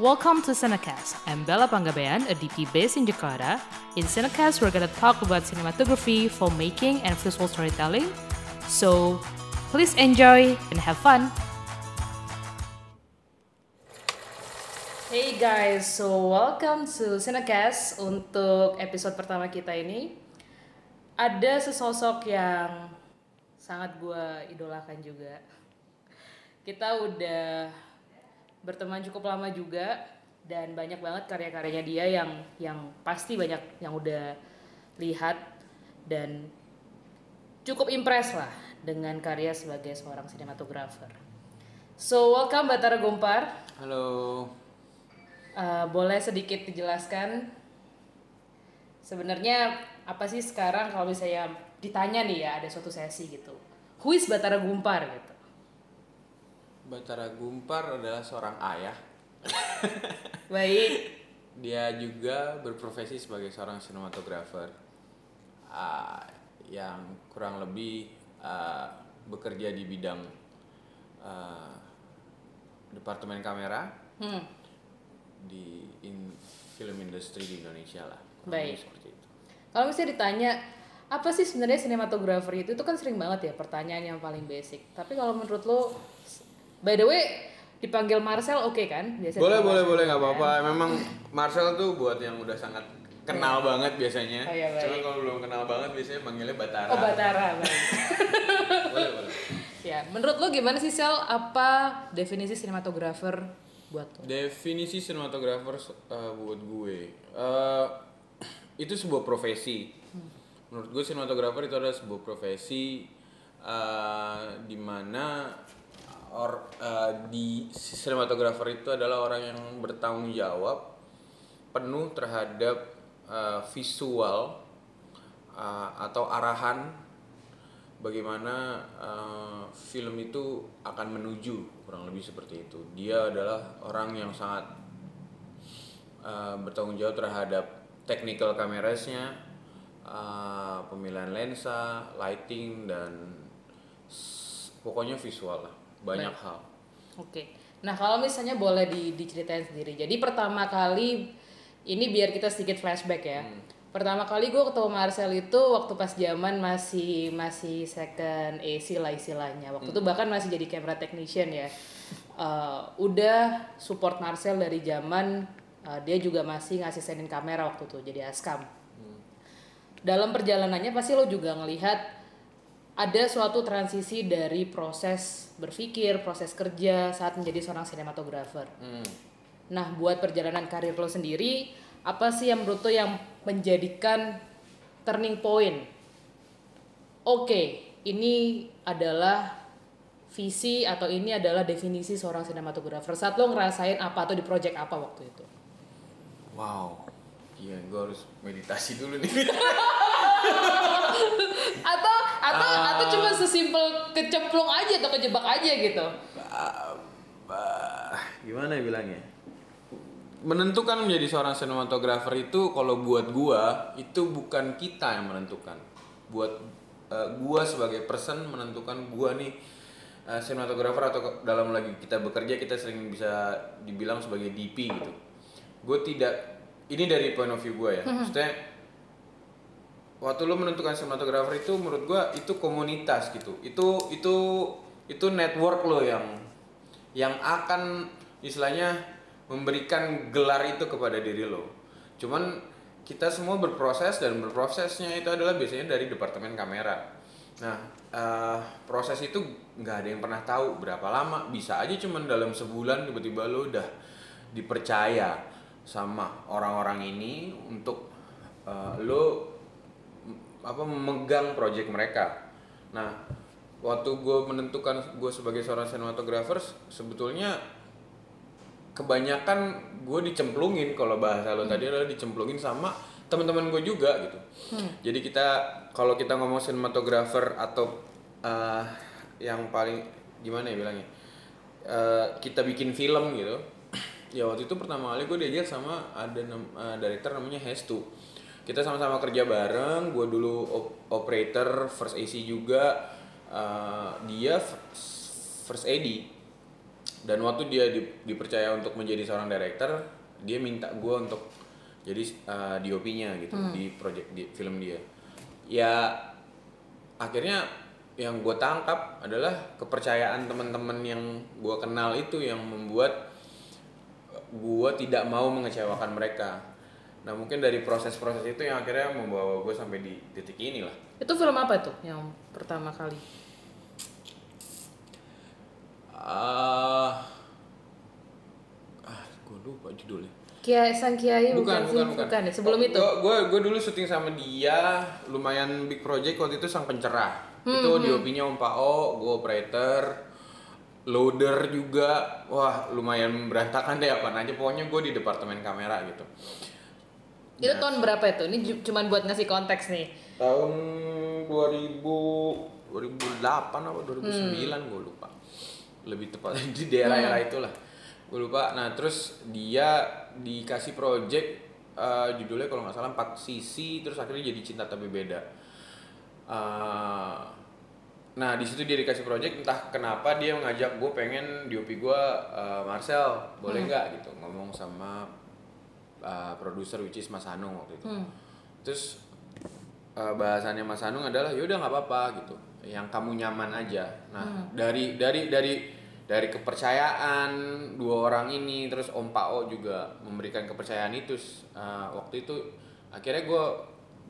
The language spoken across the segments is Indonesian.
Welcome to Cinecast. I'm Bella Pangabean, a DP based in Jakarta. In Cinecast, we're to talk about cinematography, filmmaking, and visual storytelling. So, please enjoy and have fun. Hey guys, so welcome to Cinecast untuk episode pertama kita ini. Ada sesosok yang sangat gue idolakan juga. Kita udah berteman cukup lama juga dan banyak banget karya-karyanya dia yang yang pasti banyak yang udah lihat dan cukup impress lah dengan karya sebagai seorang sinematografer. So welcome Batara Gompar. Halo. Uh, boleh sedikit dijelaskan sebenarnya apa sih sekarang kalau misalnya ditanya nih ya ada suatu sesi gitu. Who is Batara Gumpar gitu? Batara Gumpar adalah seorang ayah. Baik. Dia juga berprofesi sebagai seorang sinematografer uh, yang kurang lebih uh, bekerja di bidang uh, departemen kamera Hmm. di in, film industri di Indonesia lah. Baik. Seperti itu. Kalau misalnya ditanya apa sih sebenarnya sinematografer itu itu kan sering banget ya pertanyaan yang paling basic. Tapi kalau menurut lo, by the way dipanggil Marcel oke kan? Biasanya Boleh boleh boleh nggak kan? apa-apa. Memang Marcel tuh buat yang udah sangat kenal banget biasanya. Oh, iya, baik. Cuma kalau belum kenal banget biasanya manggilnya Batara. Oh Batara, baik. boleh boleh. ya, menurut lo gimana sih Sel? Apa definisi sinematografer buat lo? Definisi sinematografer uh, buat gue uh, itu sebuah profesi. Menurut gue sinematografer itu adalah sebuah profesi uh, di mana or uh, di sinematografer itu adalah orang yang bertanggung jawab penuh terhadap uh, visual uh, atau arahan bagaimana uh, film itu akan menuju kurang lebih seperti itu. Dia adalah orang yang sangat uh, bertanggung jawab terhadap technical kamerasnya uh, pemilihan lensa lighting dan pokoknya visual lah banyak Baik. hal Oke. Nah kalau misalnya boleh di, diceritain sendiri. Jadi pertama kali ini biar kita sedikit flashback ya. Pertama kali gue ketemu Marcel itu waktu pas zaman masih masih second AC lah istilahnya. Waktu itu bahkan masih jadi camera technician ya. Eh, udah support Marcel dari zaman eh, dia juga masih ngasih senin kamera waktu itu jadi askam. Dalam perjalanannya pasti lo juga ngelihat ada suatu transisi dari proses berpikir, proses kerja saat menjadi seorang sinematografer. Hmm. Nah, buat perjalanan karir lo sendiri, apa sih yang menurut lo yang menjadikan turning point? Oke, ini adalah visi atau ini adalah definisi seorang sinematografer. Saat lo ngerasain apa atau di project apa waktu itu? wow iya gue harus meditasi dulu nih Atau atau Ah. atau cuma sesimpel kecemplung aja atau kejebak aja gitu? Bah, gimana ya bilangnya? Menentukan menjadi seorang sinematografer itu kalau buat gua itu bukan kita yang menentukan. Buat eh, gua sebagai person menentukan gua nih eh, sinematografer atau dalam lagi kita bekerja kita sering bisa dibilang sebagai DP gitu. Gue tidak ini dari point of view gua ya. Maksudnya waktu lo menentukan sinematografer itu menurut gua itu komunitas gitu. Itu itu itu network lo yang yang akan istilahnya memberikan gelar itu kepada diri lo. Cuman kita semua berproses dan berprosesnya itu adalah biasanya dari departemen kamera. Nah eh, proses itu nggak ada yang pernah tahu berapa lama. Bisa aja cuman dalam sebulan tiba-tiba lo udah dipercaya sama orang-orang ini untuk eh, lo apa memegang project mereka. Nah, waktu gue menentukan gue sebagai seorang sinematografer, sebetulnya kebanyakan gue dicemplungin kalau bahasa lo tadi adalah dicemplungin sama teman-teman gue juga gitu. Jadi kita kalau kita ngomong sinematografer atau eh, yang paling gimana ya bilangnya, Eh, kita bikin film gitu. Ya waktu itu pertama kali gue diajak sama ada eh, director namanya Hestu. Kita sama-sama kerja bareng. Gue dulu op- operator first AC juga. Eh, dia first AD. dan waktu dia di- dipercaya untuk menjadi seorang director dia minta gue untuk jadi uh, DOP-nya gitu di project di film dia ya akhirnya yang gue tangkap adalah kepercayaan teman-teman yang gue kenal itu yang membuat gue tidak mau mengecewakan mereka nah mungkin dari proses-proses itu yang akhirnya membawa gue sampai di titik ini lah Itu film apa tuh yang pertama kali? ah ah gue lupa judulnya Kiai Sang Kiai bukan sih? bukan bukan, ya? Sebelum itu. gue gue dulu syuting sama dia lumayan big project waktu itu sang pencerah Hmm, itu DOP-nya Om Pao gue operator loader juga wah lumayan berantakan deh apa aja pokoknya gue di departemen kamera gitu Itu tahun berapa itu? Ini cuman buat ngasih konteks nih. tahun 2000 2008 apa 2009 Hmm. gue lupa. Lebih tepat di daerah-daerah itulah. Gue lupa. Nah terus dia dikasih project eh, judulnya kalau nggak salah 4 sisi terus akhirnya jadi cinta tapi beda. Eh, nah di situ dia dikasih project entah kenapa dia ngajak gue pengen DOP gue eh, Marcel. Boleh nggak gitu? Ngomong sama uh, produser which is Mas Hanung waktu itu. Hmm. terus uh, bahasannya Mas Hanung adalah yaudah nggak apa-apa gitu. Yang kamu nyaman aja. Nah dari dari dari dari kepercayaan dua orang ini terus Om Pao juga memberikan kepercayaan itu uh, waktu itu akhirnya gue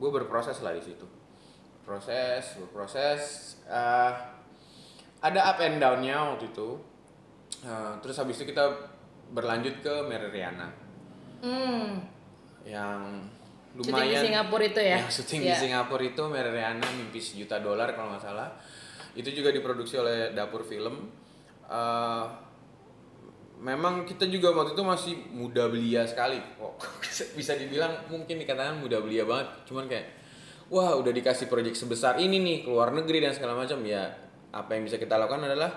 gue berproses lah di situ. Proses berproses uh, ada up and downnya waktu itu. Uh, terus habis itu kita berlanjut ke Mary Riana Hmm. yang Syuting lumayan di Singapura itu ya? yang syuting Iya. di Singapura itu Mary Riana mimpi sejuta dolar kalau nggak salah itu juga diproduksi oleh dapur film Eh, memang kita juga waktu itu masih muda belia sekali kok bisa dibilang mungkin dikatakan muda belia banget cuman kayak wah udah dikasih proyek sebesar ini nih keluar negeri dan segala macam ya apa yang bisa kita lakukan adalah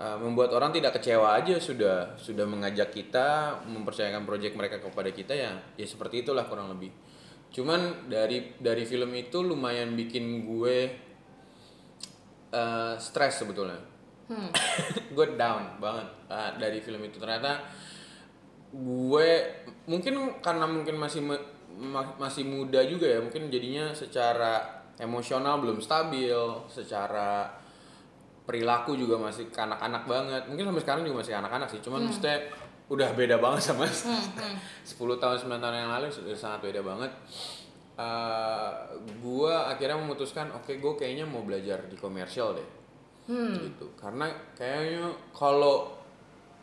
uh, membuat orang tidak kecewa aja sudah sudah mengajak kita mempercayakan proyek mereka kepada kita ya ya seperti itulah kurang lebih. Cuman dari dari film itu lumayan bikin gue uh, stres sebetulnya. Hmm. gue down banget uh, dari film itu. Ternyata gue mungkin karena mungkin masih me- ma- masih muda juga ya mungkin jadinya secara emosional belum stabil secara perilaku juga masih kanak-kanak banget. Mungkin sampai sekarang juga masih anak-anak sih cuman maksudnya udah beda banget sama 10 tahun 9 tahun yang lalu sudah sangat beda banget. Uh, gue akhirnya memutuskan oke gue kayaknya mau belajar di komersial deh. Gitu. Karena kayaknya kalau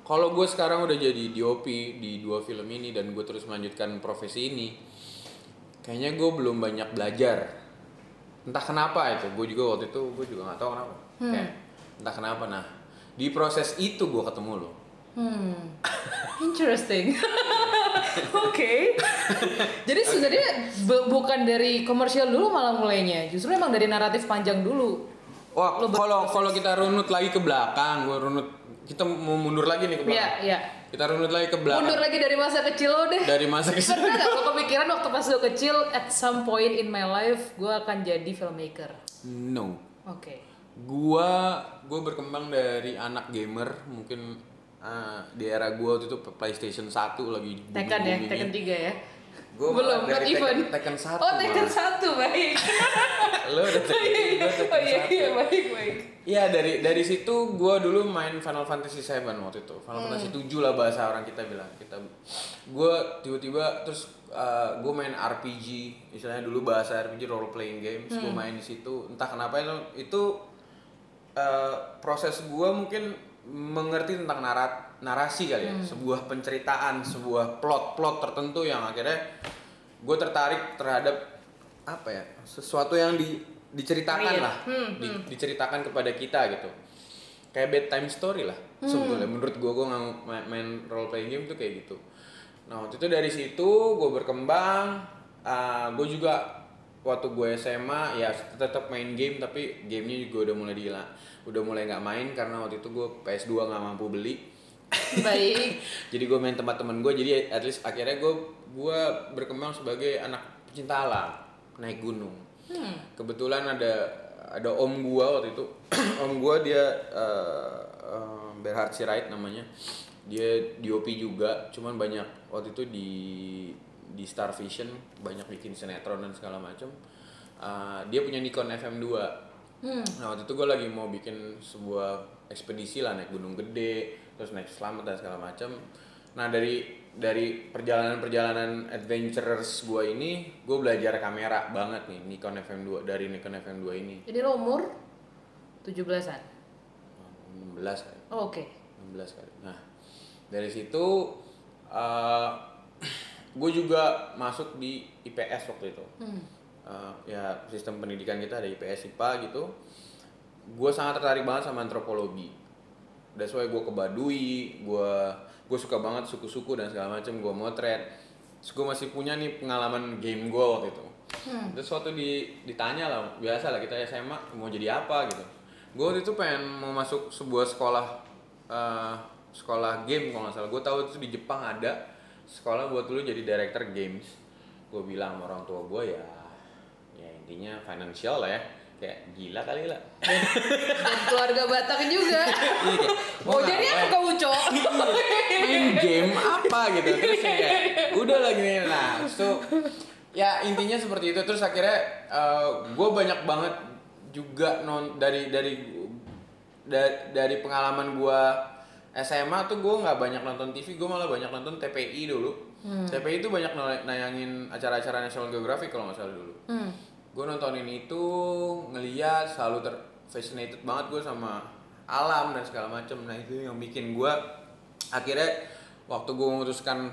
kalau gue sekarang udah jadi DOP di dua film ini dan gue terus melanjutkan profesi ini kayaknya gue belum banyak belajar. Entah kenapa itu gue juga waktu itu gue juga nggak tahu kenapa. Kayak entah kenapa nah di proses itu gue ketemu lo Hmm. Interesting. Oke. Jadi sebenarnya bu- bukan dari komersial dulu malah mulainya. Justru emang dari naratif panjang dulu. wah kalau kalau kita runut lagi ke belakang gue runut kita mau mundur lagi nih ke Iya, belakang iya. kita runut lagi ke belakang Mundur lagi dari masa kecil lo deh. dari masa kecil Pernah gak lo kepikiran waktu pas lo kecil at some point in my life gue akan jadi filmmaker? no Oke. Gua gua berkembang dari anak gamer mungkin uh, di era gua waktu itu PlayStation 1 lagi Tekken ya, Tekken 3 ya. Gua Belum, malah not dari even. Tekken, Tekken 1 Oh, Tekken malah. 1, baik. lo udah Tekken, gua Tekken oh iya, 1. iya, baik, baik. Iya dari dari situ gua dulu main Final Fantasy 7 waktu itu. Final Hmm. Fantasy 7 lah bahasa orang kita bilang. Kita gua tiba-tiba terus uh, gua main RPG, istilahnya dulu bahasa RPG role playing games. Gua Hmm. main di situ. Entah kenapa itu itu uh, proses gua mungkin mengerti tentang narat narasi kali ya. Hmm. Sebuah penceritaan, sebuah plot-plot tertentu yang akhirnya gue tertarik terhadap apa ya? Sesuatu yang di diceritakan Real. lah Hmm, di- diceritakan kepada kita gitu kayak bedtime story lah sebetulnya menurut gue gue nggak main, main role playing game tuh kayak gitu nah waktu itu dari situ gue berkembang gue juga waktu gue SMA ya tetap main game tapi gamenya juga udah mulai dihilang udah mulai nggak main karena waktu itu gue PS2 nggak mampu beli. Baik. jadi gue main tempat teman gue jadi at least akhirnya gue gue berkembang sebagai anak pecinta alam naik gunung. Hmm. kebetulan ada ada om gua waktu itu. Om gua dia uh, uh, Berhard Sirait namanya. Dia DOP juga cuman banyak waktu itu di di Star Vision banyak bikin sinetron dan segala macam uh, dia punya Nikon FM2 hmm. nah waktu itu gue lagi mau bikin sebuah ekspedisi lah naik gunung gede terus naik selamat dan segala macam nah dari dari perjalanan-perjalanan adventurers gue ini gue belajar kamera banget nih Nikon FM2 dari Nikon FM2 ini. Jadi lo umur? 17-an? 16 kali oh, oke. okay. 16 kali. Nah dari situ uh, gue juga masuk di IPS waktu itu. Hmm. uh, ya sistem pendidikan kita ada IPS IPA gitu. Gue sangat tertarik banget sama antropologi. That's why gue ke Baduy gue gue suka banget suku-suku dan segala macam gue motret. Terus gue masih punya nih pengalaman game gue waktu itu. Hmm. terus waktu di, ditanya lah biasa lah kita SMA mau jadi apa gitu. Gue waktu itu pengen mau masuk sebuah sekolah uh, sekolah game kalau nggak salah. Gue tahu itu di Jepang ada sekolah buat dulu jadi director games. Gue bilang sama orang tua gue ya ya intinya financial lah ya. Kayak gila kali lah. Dan, keluarga Batak juga. Iya, mau jadi apa kamu cowok main game apa? gitu. Terus kayak udah lagi nih nah so ya intinya seperti itu. Terus akhirnya uh, eh, gue banyak banget juga non dari dari dari, dari pengalaman gue SMA tuh gue nggak banyak nonton TV gue malah banyak nonton TPI dulu. Hmm. TPI itu banyak nayangin acara-acara National Geographic kalau nggak salah dulu. Hmm. Gue nontonin itu ngeliat selalu ter fascinated banget gue sama alam dan segala macam nah itu yang bikin gue akhirnya waktu gue memutuskan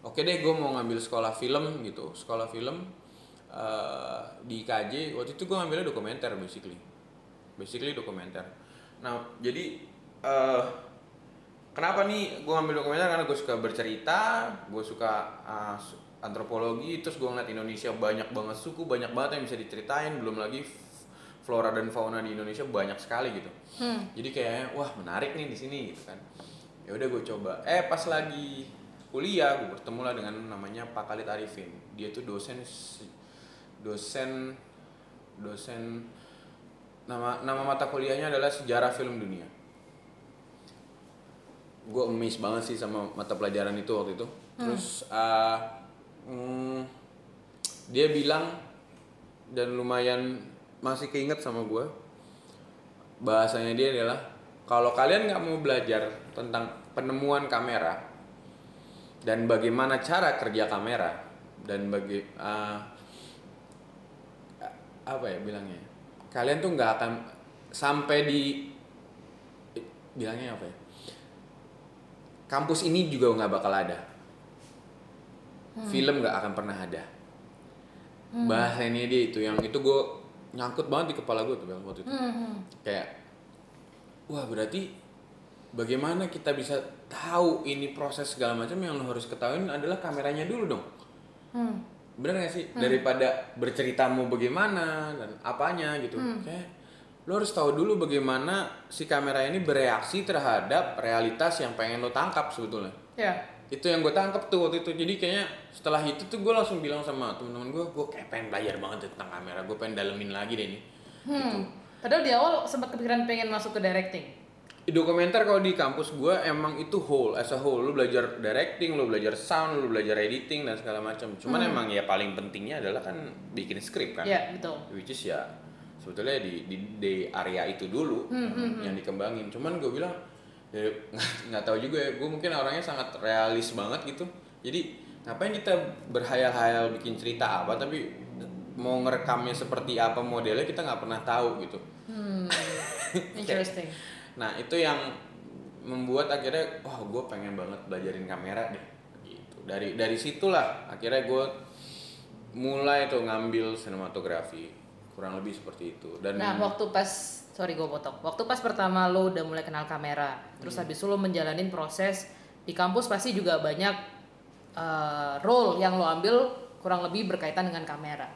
oke okay deh gue mau ngambil sekolah film gitu. Sekolah film uh, di KJ waktu itu gue ngambilnya dokumenter basically. Basically dokumenter. Nah jadi uh, kenapa nih? Gue ngambil dokumenter karena gue suka bercerita gue suka uh, antropologi terus gue ngeliat Indonesia banyak banget suku banyak banget yang bisa diceritain. Belum lagi flora dan fauna di Indonesia banyak sekali gitu. Hmm. jadi kayaknya wah menarik nih di sini gitu kan. Ya udah gue coba. Eh pas lagi kuliah gue bertemu lah dengan namanya Pak Khalid Arifin. Dia tuh dosen dosen dosen nama nama mata kuliahnya adalah sejarah film dunia gue emis banget sih sama mata pelajaran itu waktu itu. Hmm. terus uh, hmm, dia bilang dan lumayan masih keinget sama gue bahasanya dia adalah kalau kalian nggak mau belajar tentang penemuan kamera dan bagaimana cara kerja kamera dan bagi uh, apa ya bilangnya? Kalian tuh nggak akan sampai di bilangnya apa ya kampus ini juga nggak bakal ada hmm. film nggak akan pernah ada hmm. bahasa ini dia itu yang itu gue nyangkut banget di kepala gue tuh bang waktu itu hmm, hmm. kayak wah berarti bagaimana kita bisa tahu ini proses segala macam yang lo harus ketahui adalah kameranya dulu dong hmm. bener gak sih hmm. daripada bercerita mau bagaimana dan apanya gitu hmm. kayak lo harus tahu dulu bagaimana si kamera ini bereaksi terhadap realitas yang pengen lo tangkap sebetulnya. Yeah itu yang gue tangkap tuh waktu itu. Jadi kayaknya setelah itu tuh gue langsung bilang sama temen-temen gue gue kayak pengen belajar banget tentang kamera. Gue pengen dalemin lagi deh nih hmm. gitu. padahal di awal sempat kepikiran pengen masuk ke directing. Di dokumenter kalau di kampus gue emang itu whole as a whole. Lu belajar directing lu belajar sound lu belajar editing dan segala macam. Cuman hmm. emang ya paling pentingnya adalah kan bikin skrip kan. Iya betul. Which is ya sebetulnya di di, di area itu dulu hmm, hmm, hmm. yang dikembangin. Cuman gue bilang ya nggak tahu juga ya. Gue mungkin orangnya sangat realis banget gitu. Jadi ngapain kita berhayal-hayal bikin cerita apa tapi mau ngerekamnya seperti apa modelnya kita nggak pernah tahu gitu. Hmm, interesting. Nah itu yang membuat akhirnya wah oh, gue pengen banget belajarin kamera deh gitu. Dari dari situlah akhirnya gue mulai tuh ngambil sinematografi kurang lebih seperti itu. Dan nah waktu pas sorry gue potong. Waktu pas pertama lo udah mulai kenal kamera terus hmm. habis itu lo menjalanin proses di kampus pasti juga banyak uh, role yang lo ambil kurang lebih berkaitan dengan kamera.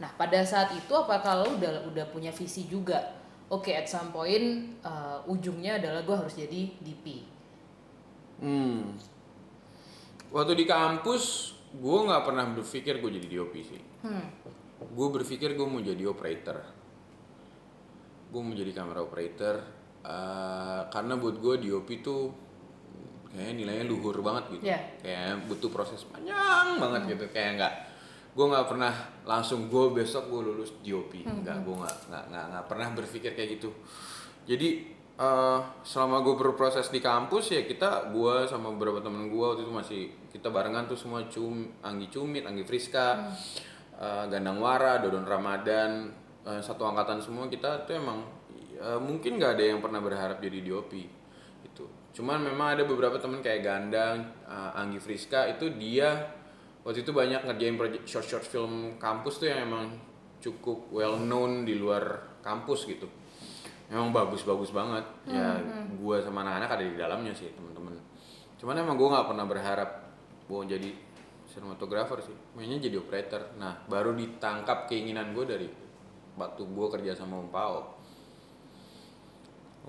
Nah pada saat itu apakah lo udah udah punya visi juga? Oke okay, at some point uh, ujungnya adalah gue harus jadi DP hmm. Waktu di kampus gue nggak pernah berpikir gue jadi DOP sih. Hmm. Gue berpikir gue mau jadi operator. Gue mau jadi kamera operator uh, karena buat gue DOP tuh kayaknya nilainya luhur banget gitu. Iya. kayak butuh proses panjang banget gitu. Kayak nggak gue nggak pernah langsung gue besok gue lulus DOP nggak gue nggak nggak nggak pernah berpikir kayak gitu. Jadi eh, selama gue berproses di kampus ya kita gue sama beberapa temen gue waktu itu masih kita barengan tuh semua cum Anggi Cumit Anggi Friska eh, Gandang Wara Dodon Ramadan eh, satu angkatan semua kita tuh emang eh, mungkin nggak ada yang pernah berharap jadi DOP itu cuman memang ada beberapa temen kayak Gandang eh, Anggi Friska itu dia waktu itu banyak ngerjain project short short film kampus tuh yang emang cukup well known di luar kampus gitu. Emang bagus-bagus banget. Ya gua sama anak-anak ada di dalamnya sih teman-teman cuman emang gua nggak pernah berharap mau jadi sinematografer sih. Mainnya jadi operator. Nah baru ditangkap keinginan gue dari waktu gua kerja sama Om Pao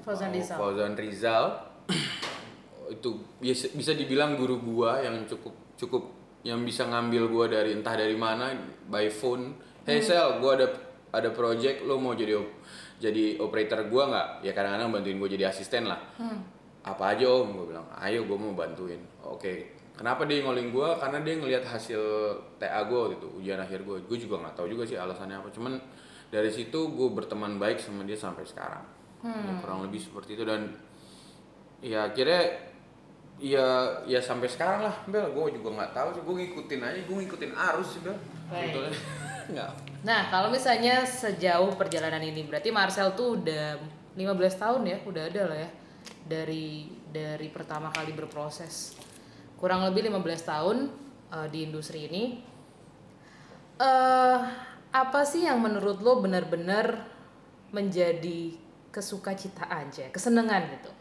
Fauzan Rizal. Fauzan Rizal. Itu bisa, bisa dibilang guru gua yang cukup cukup yang bisa ngambil gua dari entah dari mana by phone. Hey sel gua ada ada project lo mau jadi op- jadi operator gua nggak? Ya kadang-kadang bantuin gua jadi asisten lah. Apa aja om? Gua bilang ayo gua mau bantuin. Oke kenapa dia ngoling gua? Karena dia ngelihat hasil TA gua gitu ujian akhir gua. Gue juga nggak tahu juga sih alasannya apa. Cuman dari situ gue berteman baik sama dia sampai sekarang. Ya, kurang lebih seperti itu. Dan ya akhirnya ya ya sampai sekarang lah Bel. Gue juga nggak tahu sih. Gue ngikutin aja. Gue ngikutin arus sih Bel. Baik. Sebetulnya. nggak. Nah, kalau misalnya sejauh perjalanan ini berarti Marcel tuh udah 15 tahun ya, udah ada lah ya? Dari dari pertama kali berproses. Kurang lebih 15 tahun eh, di industri ini. eh apa sih yang menurut lo benar-benar menjadi kesukacitaan aja, kesenangan gitu?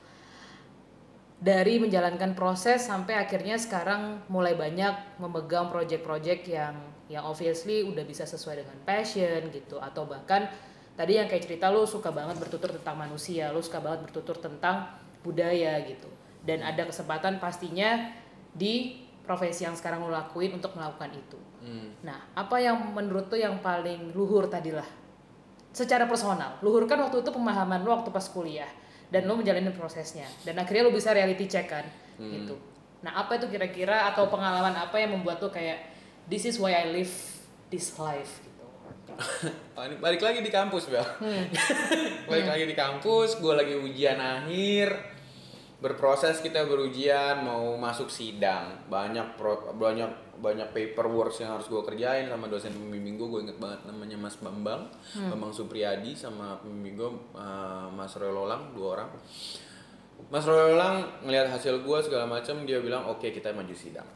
dari menjalankan proses sampai akhirnya sekarang mulai banyak memegang project-project yang yang obviously udah bisa sesuai dengan passion gitu atau bahkan tadi yang kayak cerita lu suka banget bertutur tentang manusia, lu suka banget bertutur tentang budaya gitu. Dan ada kesempatan pastinya di profesi yang sekarang lu lakuin untuk melakukan itu. Hmm. Nah, apa yang menurut tuh yang paling luhur tadilah? Secara personal, luhur kan waktu itu pemahaman lu waktu pas kuliah dan lu menjalani prosesnya dan akhirnya lu bisa reality check kan gitu. Nah, apa itu kira-kira atau pengalaman apa yang membuat lu kayak this is why I live this life gitu. Balik lagi di kampus Bel balik lagi di kampus gue lagi ujian akhir berproses kita berujian mau masuk sidang. Banyak pro, banyak banyak paperwork yang harus gue kerjain sama dosen pembimbing gue gue inget banget namanya Mas Bambang Bambang Supriyadi sama pembimbing gue uh, Mas Roy Lolang dua orang. Mas Roy Lolang ngelihat hasil gue segala macam dia bilang oke kita maju sidang.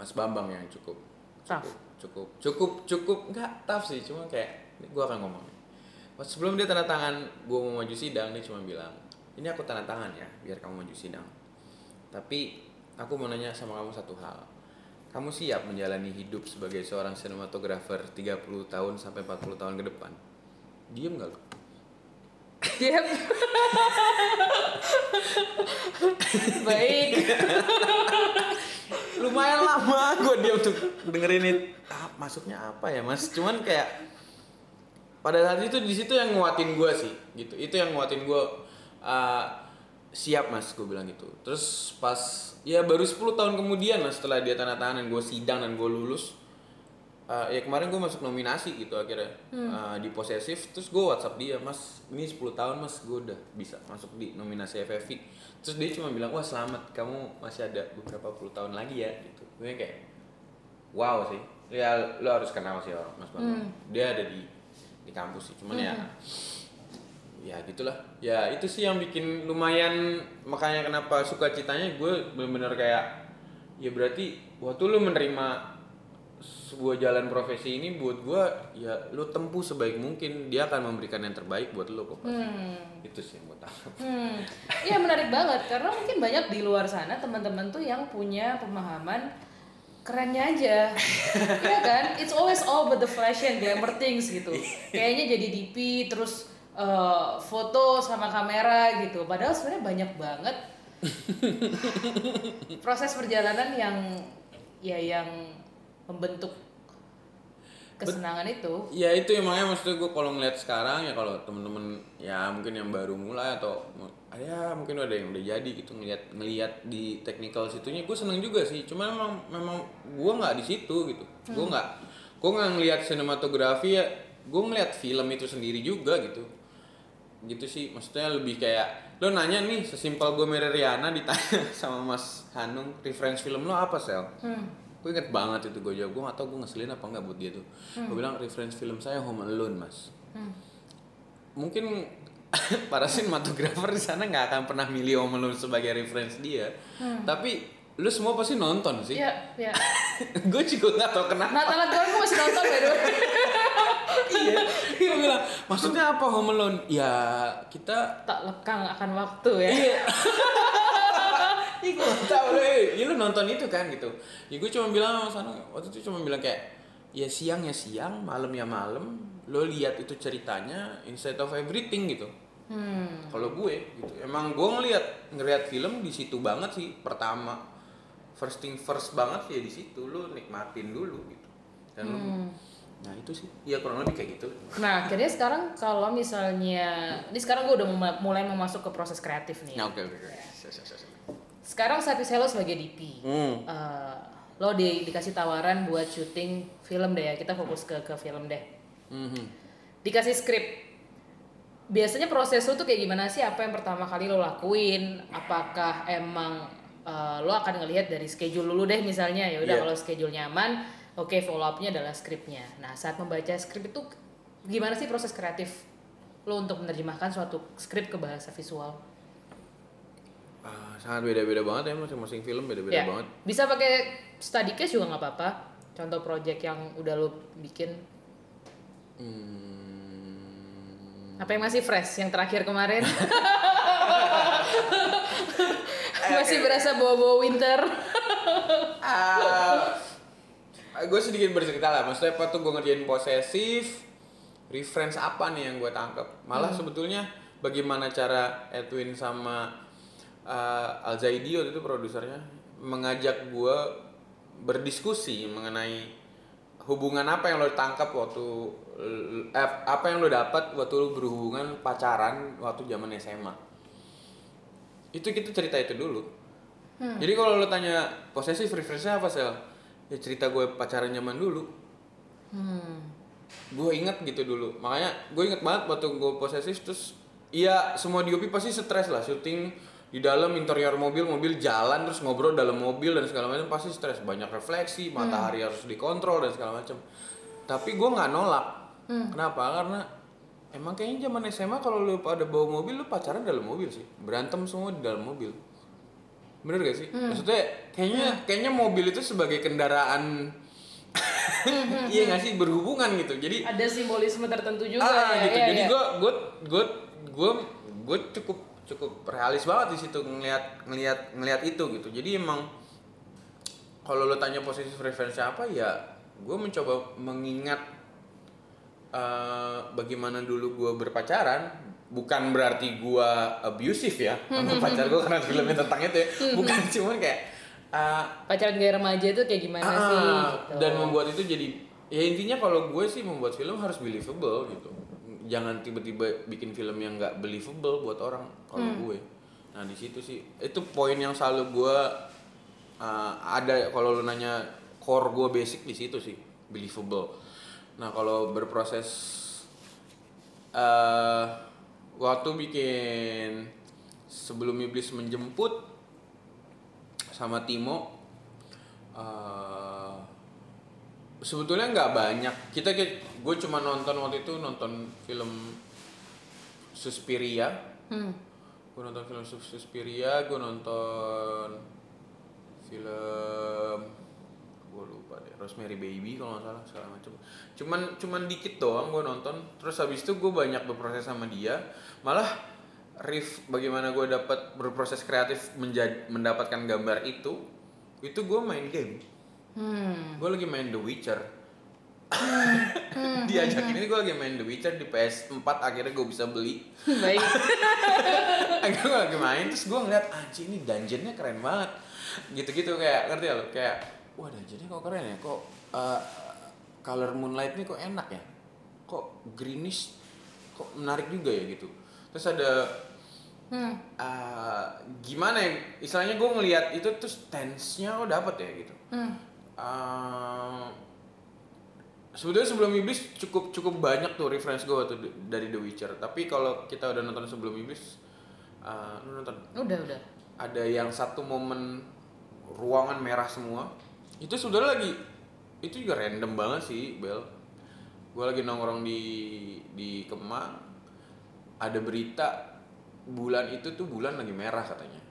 Mas Bambang yang cukup Tough. cukup cukup cukup nggak tough sih cuma kayak gue akan ngomong sebelum dia tanda tangan gue mau maju sidang dia cuma bilang ini aku tanda tangan ya biar kamu maju sidang. Tapi aku mau nanya sama kamu satu hal. Kamu siap menjalani hidup sebagai seorang sinematografer 30 tahun sampai 40 tahun ke depan? Diem gak lo Dia Baik. lumayan lama gue diam tuh dengerin itu ah, masuknya apa ya mas? Cuman kayak pada saat itu di situ yang nguatin gue sih gitu. Itu yang nguatin gue uh, siap mas gue bilang gitu. Terus pas ya baru 10 tahun kemudian lah setelah dia tanda tangan dan gue sidang dan gue lulus uh, ya kemarin gue masuk nominasi gitu akhirnya. Uh, di posesif terus gue WhatsApp dia mas ini 10 tahun mas gue udah bisa masuk di nominasi FFV terus dia cuma bilang wah selamat kamu masih ada beberapa puluh tahun lagi ya gitu. Gue kayak wow sih. Ya lo harus kenal sih orang mas Bambang dia ada di di kampus sih cuman ya ya gitulah ya itu sih yang bikin lumayan makanya kenapa suka citanya gue bener-bener kayak ya berarti waktu lu menerima sebuah jalan profesi ini buat gue ya lu tempuh sebaik mungkin dia akan memberikan yang terbaik buat lu kok pasti. itu sih yang gue tangkap Hmm, iya menarik banget karena mungkin banyak di luar sana teman-teman tuh yang punya pemahaman kerennya aja, Iya kan? It's always all about the flash and glamour things gitu. Kayaknya jadi DP terus eh, foto sama kamera gitu. Padahal sebenarnya banyak banget proses perjalanan yang ya yang membentuk kesenangan itu. Ya itu emangnya maksudnya gue kalau ngeliat sekarang ya kalau temen-temen ya mungkin yang baru mulai atau ya mungkin ada yang udah jadi gitu ngeliat ngeliat di technical situnya gue seneng juga sih. Cuma memang memang gue nggak di situ gitu. Gue nggak gue nggak ngeliat sinematografi ya gue ngeliat film itu sendiri juga gitu gitu sih. Maksudnya lebih kayak lo nanya nih sesimpel gue Mary Riana ditanya sama Mas Hanung reference film lo apa sel? Hmm. gue inget banget itu gue jawab gue gak tau gue ngeselin apa enggak buat dia tuh. Gue bilang reference film saya Home Alone mas. Hmm. mungkin para sinematografer di sana nggak akan pernah milih Home Alone sebagai reference dia. Tapi lu semua pasti nonton sih. Ya ya. Gue juga nggak tau kenapa. Natalan kemarin gue masih nonton by the way iya. Dia bilang maksudnya apa Home Alone? Ya kita tak lekang akan waktu ya. Iya. Gue tau lu, eh, ya lu nonton itu kan gitu. Ya gue cuma bilang sama sana, waktu itu cuma bilang kayak Ya siang ya siang, malam ya malam. Lo lihat itu ceritanya instead of everything gitu. Hmm. Kalau gue gitu. Emang gue ngeliat, ngeliat film di situ banget sih Pertama. First thing first banget sih ya di situ Lo nikmatin dulu gitu. Dan lu, Hmm. Nah itu sih Ya kurang lebih kayak gitu Nah, akhirnya sekarang kalau misalnya, ini sekarang gue udah mulai mau masuk ke proses kreatif nih. Nah oke oke oke Siap, siap, siap, siap. Sekarang saat lo sebagai DP, Hmm. eh, lo di, dikasih tawaran buat syuting film deh ya, kita fokus ke ke film deh. Mhm. Dikasih skrip, biasanya proses lo tuh kayak gimana sih? Apa yang pertama kali lo lakuin? Apakah emang eh, lo akan ngelihat dari schedule dulu deh misalnya ya udah Iya. kalau schedule nyaman, oke follow up-nya adalah skripnya. Nah saat membaca skrip itu gimana sih proses kreatif lo untuk menerjemahkan suatu skrip ke bahasa visual? Ah, sangat beda-beda banget ya masing-masing film beda-beda Ya, banget Bisa pakai study case juga nggak apa-apa. Contoh project yang udah lo bikin. Hmm. Apa yang masih fresh? Yang terakhir kemarin? masih berasa bawa-bawa winter. Ah, gue sedikit bercerita lah. Maksudnya apa tuh gue ngerjain posesif, reference apa nih yang gue tangkap. Malah sebetulnya bagaimana cara Edwin sama uh, Al Zaidi waktu itu produsernya mengajak gue berdiskusi mengenai hubungan apa yang lo tangkap waktu eh, apa yang lo dapat waktu lo berhubungan pacaran waktu zaman SMA itu kita cerita itu dulu. Jadi kalau lo tanya posesif referensinya apa sel ya cerita gue pacaran zaman dulu. Hmm. gue inget gitu dulu. Makanya gue inget banget waktu gue posesif terus iya semua DOP pasti stres lah. Syuting di dalam interior mobil mobil jalan terus ngobrol dalam mobil dan segala macam pasti stres. Banyak refleksi matahari harus dikontrol dan segala macam. Tapi gue nggak nolak. Kenapa? Karena emang kayaknya zaman SMA kalau lu pada bawa mobil lu pacaran dalam mobil sih. Berantem semua di dalam mobil bener gak sih? Maksudnya kayaknya kayaknya mobil itu sebagai kendaraan iya gak sih? Berhubungan gitu. Jadi Ada simbolisme tertentu juga ah, ya. gitu. Ya, jadi ya. gue gue gue gue cukup cukup realis banget di situ ngelihat ngelihat ngelihat itu gitu. Jadi emang kalau lo tanya posisi referensi apa ya gue mencoba mengingat eh, bagaimana dulu gue berpacaran bukan berarti gue abusive ya sama pacar gue karena filmnya tentang itu ya. Bukan cuman kayak eh, Pacaran gaya remaja itu kayak gimana Ah, sih? Gitu. dan membuat itu jadi ya intinya kalau gue sih membuat film harus believable gitu. Jangan tiba-tiba bikin film yang nggak believable buat orang kalau gue. Nah di situ sih itu poin yang selalu gue uh, ada kalau lu nanya core gue basic di situ sih believable. Nah kalau berproses eh waktu bikin sebelum iblis menjemput sama Timo eh sebetulnya nggak banyak kita gue cuma nonton waktu itu nonton film Suspiria Hmm. gue nonton film Sus- Suspiria gue nonton film lupa deh. Rosemary Baby kalau nggak salah segala macam cuman cuman dikit doang gue nonton. Terus habis itu gue banyak berproses sama dia. Malah riff bagaimana gue dapat berproses kreatif menjadi mendapatkan gambar itu itu gue main game. Hmm. gue lagi main The Witcher. Diajakin ini gue lagi main The Witcher di PS4 akhirnya gue bisa beli. Baik. akhirnya gue lagi main terus gue ngeliat anjing ini dungeonnya keren banget. Gitu-gitu kayak ngerti ya lo kayak wah dungeonnya kok keren ya? Kok uh, color moonlight ini kok enak ya? Kok greenish? Kok menarik juga ya gitu. Terus ada Hmm. uh, gimana ya? Istilahnya gue ngelihat itu terus tense-nya oh dapet ya gitu. Hmm. Uh, sebetulnya sebelum iblis cukup cukup banyak tuh reference gue d- dari The Witcher. Tapi kalau kita udah nonton sebelum iblis uh, lu nonton? Udah, udah. ada yang satu momen ruangan merah semua itu sebenarnya lagi itu juga random banget sih Bel. Gue lagi nongkrong di di Kemang ada berita bulan itu tuh bulan lagi merah katanya.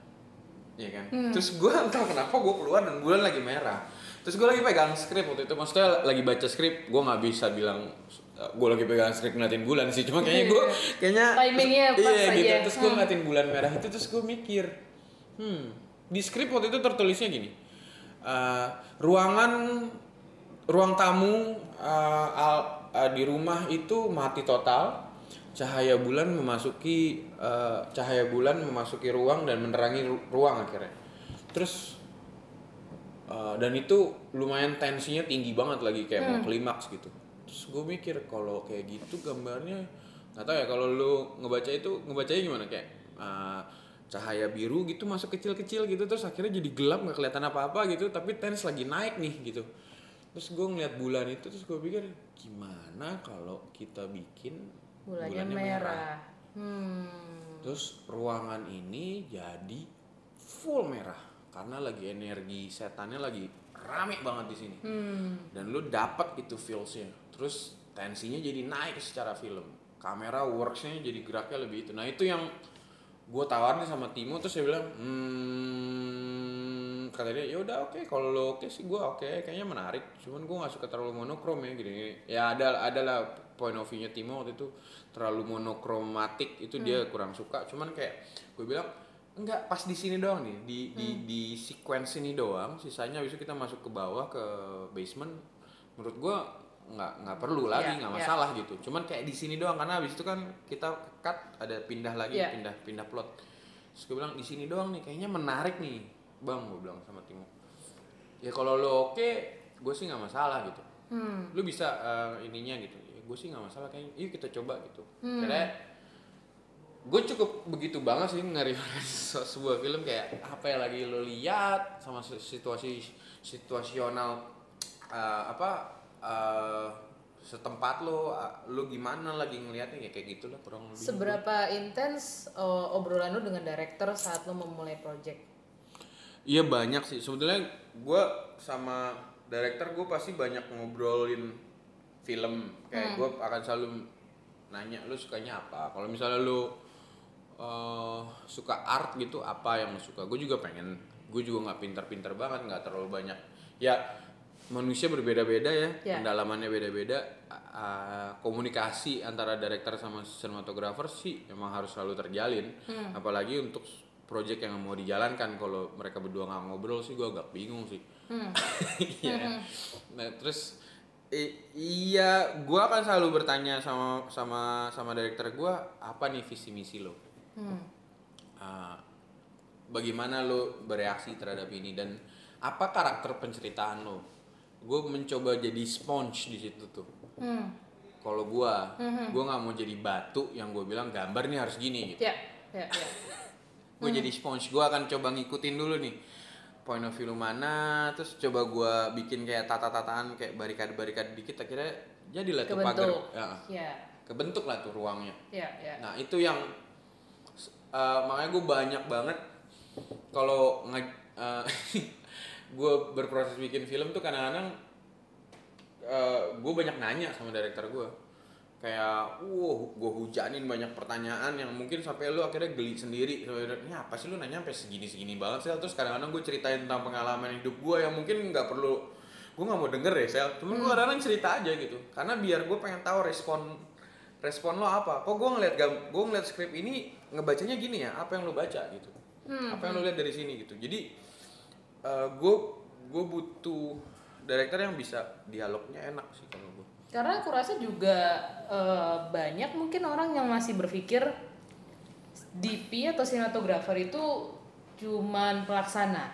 Iya kan? Terus gue entah kenapa gue keluar dan bulan lagi merah. Terus gue lagi pegang skrip waktu itu. Maksudnya lagi baca skrip gue nggak bisa bilang gue lagi pegang skrip ngeliatin bulan sih. Cuma kayaknya gue kayaknya Timingnya pas iya gitu. aja. terus gue ngeliatin bulan merah itu terus gue mikir hmm di skrip waktu itu tertulisnya gini eh, ruangan ruang tamu eh, al- eh, di rumah itu mati total. Cahaya bulan memasuki eh, cahaya bulan memasuki ruang dan menerangi ru- ruang akhirnya. Terus eh, dan itu lumayan tensinya tinggi banget lagi kayak mau klimaks gitu. Terus gue mikir kalau kayak gitu gambarnya nggak tahu ya kalau lu ngebaca itu ngebacanya gimana? Kayak eh, cahaya biru gitu masuk kecil-kecil gitu terus akhirnya jadi gelap nggak kelihatan apa-apa gitu tapi tens lagi naik nih gitu terus gue ngeliat bulan itu terus gue pikir gimana kalau kita bikin Bulannya, merah. Hmm. terus ruangan ini jadi full merah karena lagi energi setannya lagi rame banget di sini Hmm. dan lu dapat itu feelsnya terus tensinya jadi naik secara film kamera worksnya jadi geraknya lebih itu nah itu yang gue tawarin sama Timo terus saya bilang hmm kata dia ya udah oke kalau lo oke sih gue oke kayaknya menarik cuman gue nggak suka terlalu monokrom ya gini ya ada ada lah point of view-nya Timo waktu itu terlalu monokromatik itu dia kurang suka cuman kayak gue bilang enggak pas di sini doang nih di di di sequence ini doang sisanya itu kita masuk ke bawah ke basement menurut gua nggak nggak perlu lagi Iya, nggak iya. masalah gitu cuman kayak di sini doang karena habis itu kan kita cut ada pindah lagi Iya. pindah pindah plot terus gue bilang di sini doang nih kayaknya menarik nih bang gue bilang sama Timo ya kalau lo oke gue sih nggak masalah gitu Hmm. lu bisa eh, ininya gitu ya, gue sih nggak masalah kayaknya yuk kita coba gitu Hmm. karena gue cukup begitu banget sih se- sebuah film kayak apa yang lagi lo lihat sama si- situasi situasional eh, apa eh, setempat lo eh, lo gimana lagi ngeliatnya ya kayak gitulah kurang lebih Seberapa intens uh, obrolan lu dengan director saat lu memulai project? Iya banyak sih. Sebetulnya gue sama director gue pasti banyak ngobrolin film. Kayak gue akan selalu nanya lu sukanya apa. Kalau misalnya lu eh, suka art gitu apa yang lu suka. Gue juga pengen. Gue juga nggak pintar-pintar banget, nggak terlalu banyak. Ya manusia berbeda-beda ya, Ya. pendalamannya beda-beda. A- komunikasi antara director sama sinematografer sih emang harus selalu terjalin. Apalagi untuk project yang mau dijalankan kalau mereka berdua nggak ngobrol sih gue agak bingung sih. Iya. Nah terus i- iya gue akan selalu bertanya sama sama sama director gue apa nih visi misi lo. Hmm. Ah, bagaimana lo bereaksi terhadap ini dan apa karakter penceritaan lo gue mencoba jadi sponge di situ tuh. Hmm. kalau gue gue nggak mau jadi batu yang gue bilang gambar nih harus gini gitu. Ya, ya, ya. gue jadi sponge gue akan coba ngikutin dulu nih. Point of view lu mana terus coba gue bikin kayak tata-tataan kayak barikade-barikade dikit akhirnya jadilah tuh pagar. Ya, Ya, kebentuk lah tuh ruangnya. Ya, ya. Nah itu yang eh, makanya gue banyak banget kalau nge gue berproses bikin film tuh kadang-kadang gue banyak nanya sama director gue kayak wow gue hujanin banyak pertanyaan yang mungkin sampai lu akhirnya geli sendiri. Ini apa sih lu nanya sampai segini segini banget sih terus kadang-kadang gue ceritain tentang pengalaman hidup gue yang mungkin nggak perlu gue nggak mau denger ya sel. Cuman gue kadang-kadang cerita aja gitu karena biar gue pengen tahu respon respon lo apa. Kok gue ngeliat gue ngeliat skrip ini ngebacanya gini ya? Apa yang lo baca gitu? Apa yang lo lihat dari sini gitu? Jadi gue gue butuh director yang bisa dialognya enak sih kalau gue Karena aku rasa juga eh, banyak mungkin orang yang masih berpikir DP atau sinematografer itu cuman pelaksana.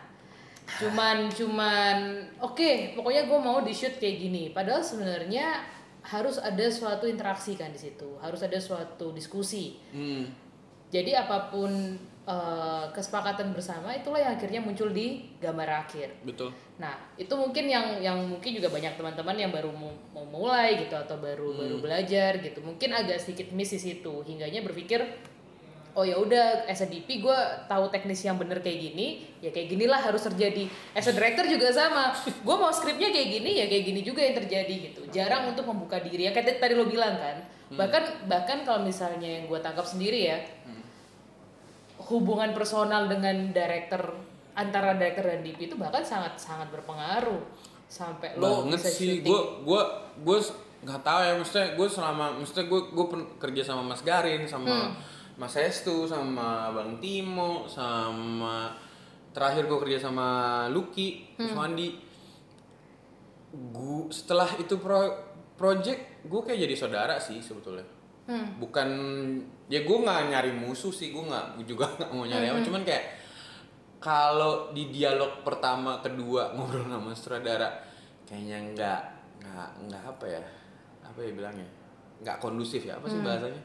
cuman cuman oke pokoknya gue mau di shoot kayak gini padahal sebenarnya harus ada suatu interaksi kan di situ harus ada suatu diskusi Hmm. jadi apa pun eh, kesepakatan bersama itulah yang akhirnya muncul di gambar akhir Betul. Nah, itu mungkin yang yang mungkin juga banyak teman-teman yang baru mau, mau mulai gitu atau baru baru belajar gitu. Mungkin agak sedikit miss di situ. Hingganya berpikir oh ya udah as a DP gue tahu teknis yang bener kayak gini, ya kayak ginilah harus terjadi. As a director juga sama. Gue mau skripnya kayak gini ya kayak gini juga yang terjadi gitu. Jarang untuk membuka diri. Ya kayak tadi lo bilang kan. Bahkan bahkan kalau misalnya yang gue tangkap sendiri ya, hubungan personal dengan director antara director dan DP itu bahkan sangat sangat berpengaruh. Sampai lo banget bisa sih gue gue gue nggak tahu ya maksudnya gue selama maksudnya gue gue kerja sama Mas Garin sama Mas Estu sama Bang Timo sama terakhir gue kerja sama Lucky Mas Wandi. Gue setelah itu pro project gue kayak jadi saudara sih sebetulnya bukan ya gue nggak nyari musuh sih gue nggak juga nggak mau nyari apa. Cuman kayak kalau di dialog pertama kedua ngobrol sama sutradara kayaknya nggak nggak nggak apa ya apa ya bilangnya? Nggak kondusif ya apa sih bahasanya?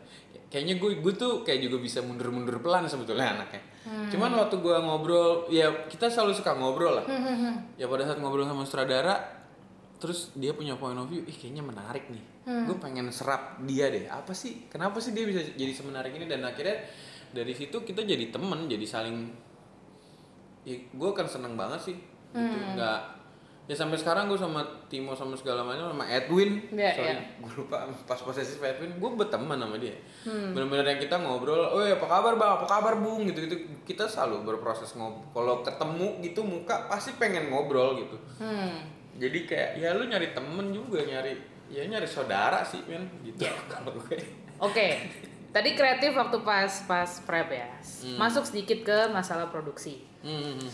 Kayaknya gue gue tuh kayak juga bisa mundur-mundur pelan sebetulnya anaknya. Cuman waktu gue ngobrol ya kita selalu suka ngobrol lah. Ya pada saat ngobrol sama sutradara terus dia punya point of view ih kayaknya menarik nih. Gue pengen serap dia deh. Apa sih? Kenapa sih dia bisa jadi semenarik ini? Dan akhirnya dari situ kita jadi temen jadi saling ya gue kan seneng banget sih. Gitu. Nggak ya sampai sekarang gue sama Timo sama segala macam sama Edwin. Iya, sorry iya. gue lupa pas posesif Edwin gue berteman sama dia. Benar-benar yang kita ngobrol oh apa kabar bang? Apa kabar bung? Gitu gitu kita selalu berproses ngobrol kalau ketemu gitu muka pasti pengen ngobrol gitu. Hmm. Jadi kayak ya lu nyari temen juga nyari ya nyari saudara sih men gitu. Kalau gue. Oke. Tadi kreatif waktu pas pas prep ya. Masuk sedikit ke masalah produksi. Hmm, hmm,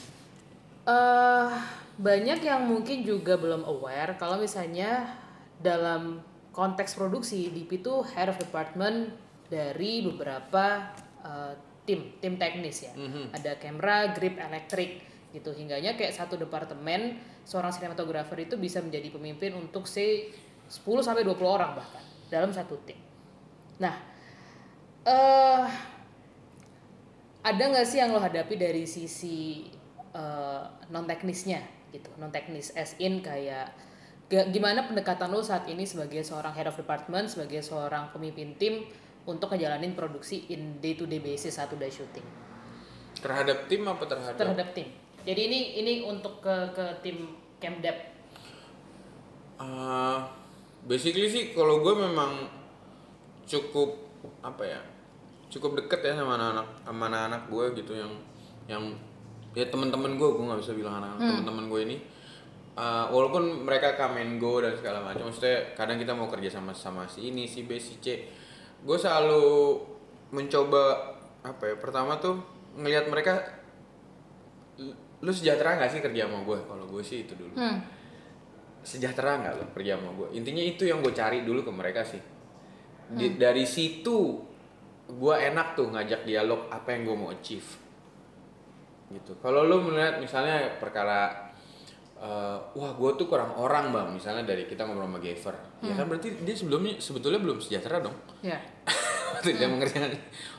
eh banyak yang mungkin juga belum aware kalau misalnya dalam konteks produksi DP itu head of department dari beberapa eh, tim tim teknis ya. Ada kamera grip elektrik gitu. Hingganya kayak satu departemen seorang sinematografer itu bisa menjadi pemimpin untuk say 10 sampai 20 orang bahkan dalam satu tim. Nah eh ada nggak sih yang lo hadapi dari sisi non teknisnya gitu? Non teknis as in kayak gimana pendekatan lo saat ini sebagai seorang head of department sebagai seorang pemimpin tim untuk ngejalanin produksi in day to day basis saat udah syuting terhadap tim apa terhadap terhadap tim jadi ini ini untuk ke ke tim Camdep Uh, basically sih kalau gue memang cukup apa ya cukup deket ya sama anak-anak sama anak-anak gue gitu yang yang ya teman-teman gue gue nggak bisa bilang anak teman-teman gue ini. Uh, walaupun mereka come and go dan segala macam maksudnya kadang kita mau kerja sama sama si ini si B si C. Gue selalu mencoba apa ya pertama tuh ngelihat mereka "Lu- sejahtera nggak sih kerja sama gue kalau gue sih itu dulu. Sejahtera nggak lo kerja sama gue intinya itu yang gue cari dulu ke mereka sih. Di- dari situ gue enak tuh ngajak dialog apa yang gue mau achieve. Gitu. Kalau lu melihat misalnya perkara eh, wah gue tuh kurang orang bang. Misalnya dari kita ngobrol sama Gaver ya kan berarti dia sebelumnya sebetulnya belum sejahtera dong. Ya. Waktu dia mengerjakan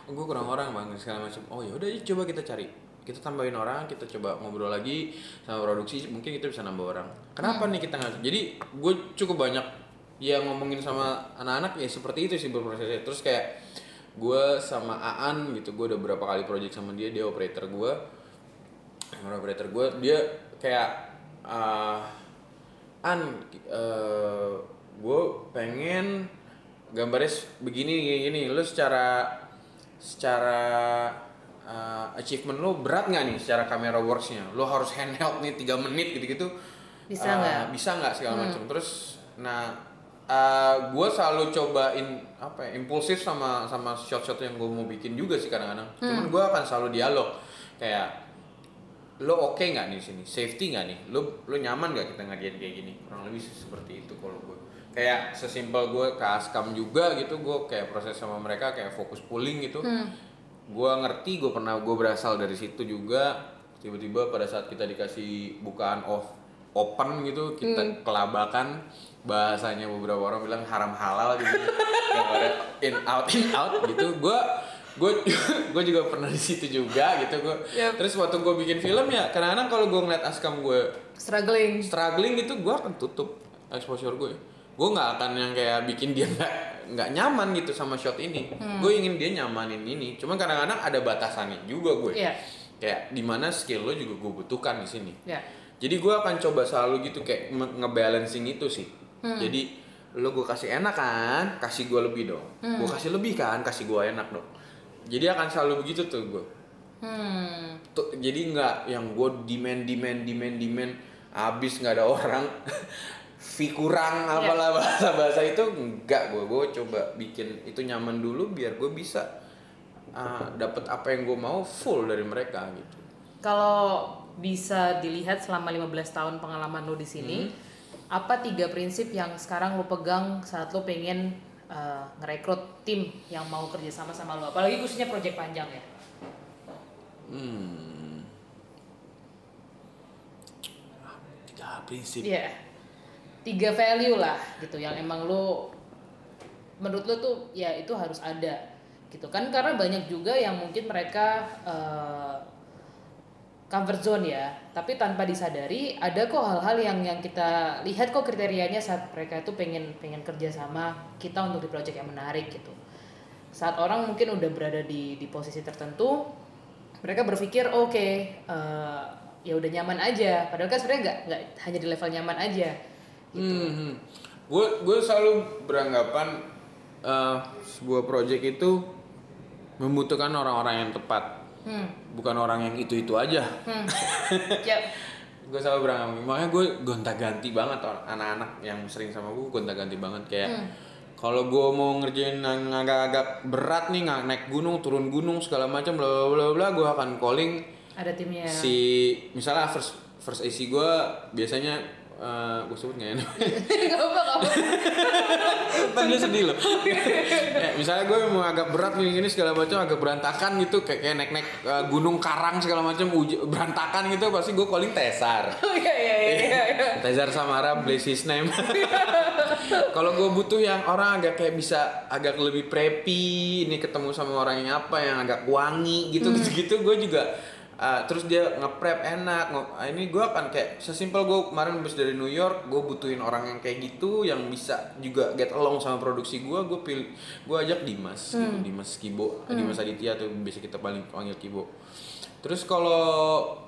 oh, gue kurang orang bang segala macam. Oh ya udah coba kita cari kita tambahin orang kita coba ngobrol lagi sama produksi mungkin kita bisa nambah orang. Kenapa nih kita nggak jadi gue cukup banyak ya ngomongin sama anak-anak ya seperti itu sih berprosesnya terus kayak gue sama Aan gitu gue udah berapa kali project sama dia dia operator gue operator gue dia kayak ah, an gue pengen gambarnya begini gini, gini. Lu secara secara uh, achievement lu berat nggak nih secara kamera worksnya? Lu harus handheld nih tiga menit gitu gitu Bisa Uh, nggak? bisa nggak segala macam? Terus nah gue selalu cobain apa ya, impulsif sama sama shot-shot yang gue mau bikin juga sih kadang-kadang. Cuman gue akan selalu dialog. Kayak lo oke nggak nih sini? Safety nggak nih? Lo lo nyaman nggak kita ngerjain kayak gini? Kurang lebih sih seperti itu kalau gue kayak sesimpel gue ke askam juga gitu gue kayak proses sama mereka kayak fokus pulling gitu gue ngerti gue pernah gue berasal dari situ juga. Tiba-tiba pada saat kita dikasih bukaan off open gitu kita kelabakan. Bahasanya beberapa orang bilang haram halal gitu. Yang in out in out gitu. Gue gue gue juga pernah di situ juga gitu. Gue Yep. terus waktu gue bikin film ya kadang-kadang kalau gue ngeliat askam gue Struggling. struggling itu gue akan tutup exposure gue gue nggak akan yang kayak bikin dia nggak nggak nyaman gitu sama shot ini. Gue ingin dia nyamanin ini. Cuman kadang-kadang ada batasannya juga gue Iya. kayak di mana skill lo juga gue butuhkan di sini. Ya. jadi gue akan coba selalu gitu kayak nge- ngebalancing itu sih. Jadi lo gue kasih enak kan kasih gue lebih dong. Gue kasih lebih kan kasih gue enak dong. Jadi akan selalu begitu tuh gue Hmm. Tuh, jadi nggak yang gue demand demand demand demand abis nggak ada orang fee kurang apalah bahasa bahasa itu enggak gue gue coba bikin itu nyaman dulu biar gue bisa uh, dapat apa yang gue mau full dari mereka gitu Kalau bisa dilihat selama 15 tahun pengalaman lo di sini, apa tiga prinsip yang sekarang lo pegang saat lo pengen uh, ngerekrut tim yang mau kerja sama sama lo? Apalagi khususnya project panjang ya. hmm. tiga prinsip Iya. Tiga value lah gitu yang emang lo menurut lo tuh ya itu harus ada gitu. Kan karena banyak juga yang mungkin mereka uh, comfort zone ya tapi tanpa disadari ada kok hal-hal yang yang kita lihat kok kriterianya saat mereka itu pengen pengen kerja sama kita untuk di project yang menarik gitu. Saat orang mungkin udah berada di di posisi tertentu mereka berpikir oke eh, ya udah nyaman aja. Padahal kan sebenarnya nggak nggak hanya di level nyaman aja Hmm, gue gue selalu beranggapan eh, sebuah project itu membutuhkan orang-orang yang tepat, hmm. bukan orang yang itu itu aja. Hmm. ya gue selalu beranggapan, makanya gue gonta-ganti banget anak-anak yang sering sama gue gonta-ganti banget. Kayak kalau gue mau ngerjain yang agak-agak berat nih nggak naik gunung turun gunung segala macam bla bla bla gue akan calling ada timnya. si misalnya first first AC gue biasanya eh, gue sebut nggak ya nggak apa nggak apa Ntar dia sedih loh. ya, misalnya gue mau agak berat nih ini segala macam agak berantakan gitu kayak kayak naik naik gunung karang segala macam berantakan gitu pasti gue calling Tesar. oh iya iya iya iya Tesar Samara bless his name. Kalau gue butuh yang orang agak kayak bisa agak lebih preppy, ini ketemu sama orang yang apa yang agak wangi gitu gitu gitu gue juga uh, terus dia ngeprep enak nge- ah, ini gue akan kayak sesimpel gue kemarin habis dari New York gue butuhin orang yang kayak gitu yang bisa juga get along sama produksi gue gue pilih gue ajak Dimas gitu Dimas Kibo Dimas Aditya tuh biasa kita paling panggil Kibo. Terus kalau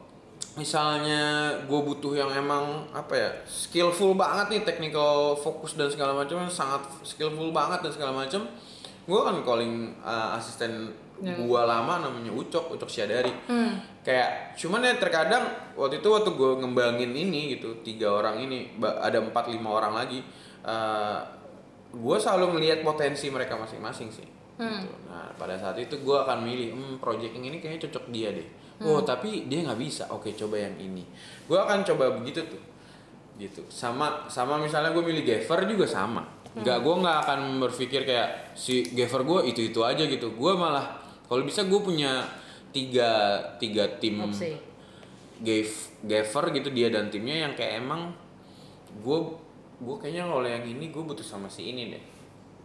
misalnya gue butuh yang emang apa ya skillful banget nih technical fokus dan segala macam sangat skillful banget dan segala macam gue kan calling uh, asisten gue lama namanya Ucok Ucok Syadari kayak cuman ya terkadang waktu itu waktu gue ngembangin ini gitu tiga orang ini ada empat lima orang lagi uh, gue selalu melihat potensi mereka masing-masing sih. Gitu. nah pada saat itu gue akan milih hmm project yang ini kayaknya cocok dia deh. Oh tapi dia nggak bisa. Oke coba yang ini. Gue akan coba begitu tuh. Gitu. Sama sama misalnya gue milih Gever juga sama. Nggak gue nggak akan berpikir kayak si Gever gue itu itu aja gitu. Gue malah kalau bisa gue punya tiga tiga tim opsi Gave Gaver gitu dia dan timnya yang kayak emang gue gue kayaknya kalau yang ini gue butuh sama si ini deh.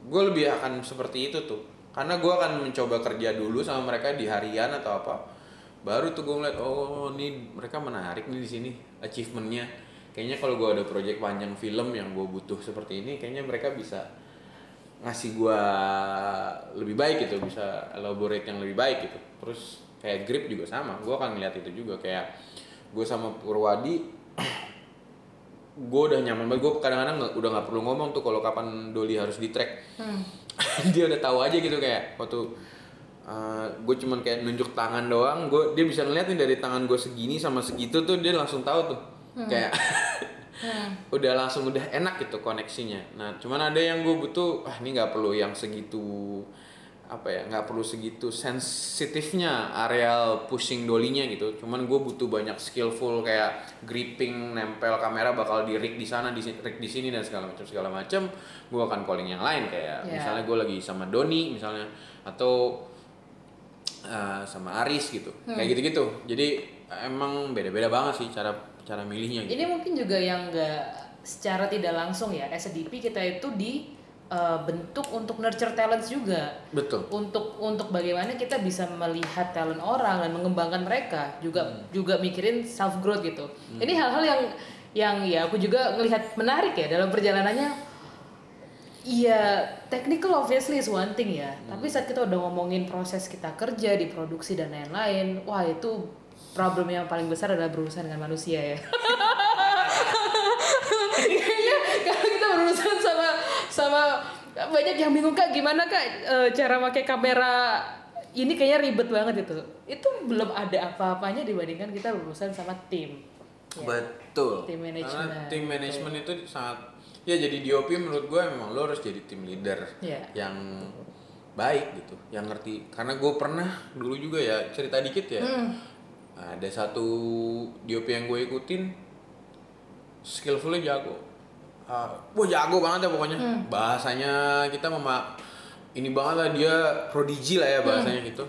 Gue lebih akan seperti itu tuh. Karena gue akan mencoba kerja dulu sama mereka di harian atau apa. Baru tuh gue ngeliat oh ini mereka menarik nih di sini achievementnya. Kayaknya kalau gue ada project panjang film yang gue butuh seperti ini kayaknya mereka bisa ngasih gua lebih baik gitu bisa elaborate yang lebih baik gitu. Terus kayak grip juga sama. Gua akan ngeliat itu juga. Kayak gue sama Purwadi gue udah nyaman banget. Gue kadang-kadang udah nggak perlu ngomong tuh kalau kapan Doli harus di track. Hmm. dia udah tahu aja gitu kayak waktu gue cuman kayak nunjuk tangan doang. Gue dia bisa ngeliat nih dari tangan gue segini sama segitu tuh dia langsung tahu tuh. Kayak udah langsung udah enak gitu koneksinya. Nah cuman ada yang gue butuh ah ini nggak perlu yang segitu apa ya nggak perlu segitu sensitifnya areal pushing dolinya gitu. Cuman gue butuh banyak skillful kayak gripping nempel kamera bakal di rig di sana di rig di sini dan segala macam segala macam gue akan calling yang lain kayak Ya. misalnya gue lagi sama Doni misalnya. Atau uh, sama Aris gitu. Hmm. kayak gitu-gitu. Jadi emang beda-beda banget sih cara cara milihnya gitu. Ini mungkin juga yang enggak secara tidak langsung ya, as a DP kita itu di uh, bentuk untuk nurture talents juga. betul Untuk untuk bagaimana kita bisa melihat talent orang dan mengembangkan mereka, juga juga mikirin self growth gitu. Ini hal-hal yang yang ya aku juga melihat menarik ya dalam perjalanannya. Iya, technical obviously is one thing ya. Tapi saat kita udah ngomongin proses kita kerja di produksi dan lain-lain, wah itu problem yang paling besar adalah berurusan dengan manusia ya. Kayaknya kalau kita berurusan sama sama banyak yang bingung kak gimana kak eh, cara pakai kamera ini kayaknya ribet banget itu. Itu belum ada apa-apanya dibandingkan kita berurusan sama tim. Ya. betul Tim Karena management. tim management itu sangat ya jadi DOP menurut gue memang lo harus jadi tim leader Iya. yang baik gitu yang ngerti karena gue pernah dulu juga ya cerita dikit ya Hmm. ada satu DOP yang gue ikutin skillfulnya jago Wah jago banget ya pokoknya Hmm. bahasanya kita mema ini banget lah dia prodigi lah ya Hmm. bahasanya gitu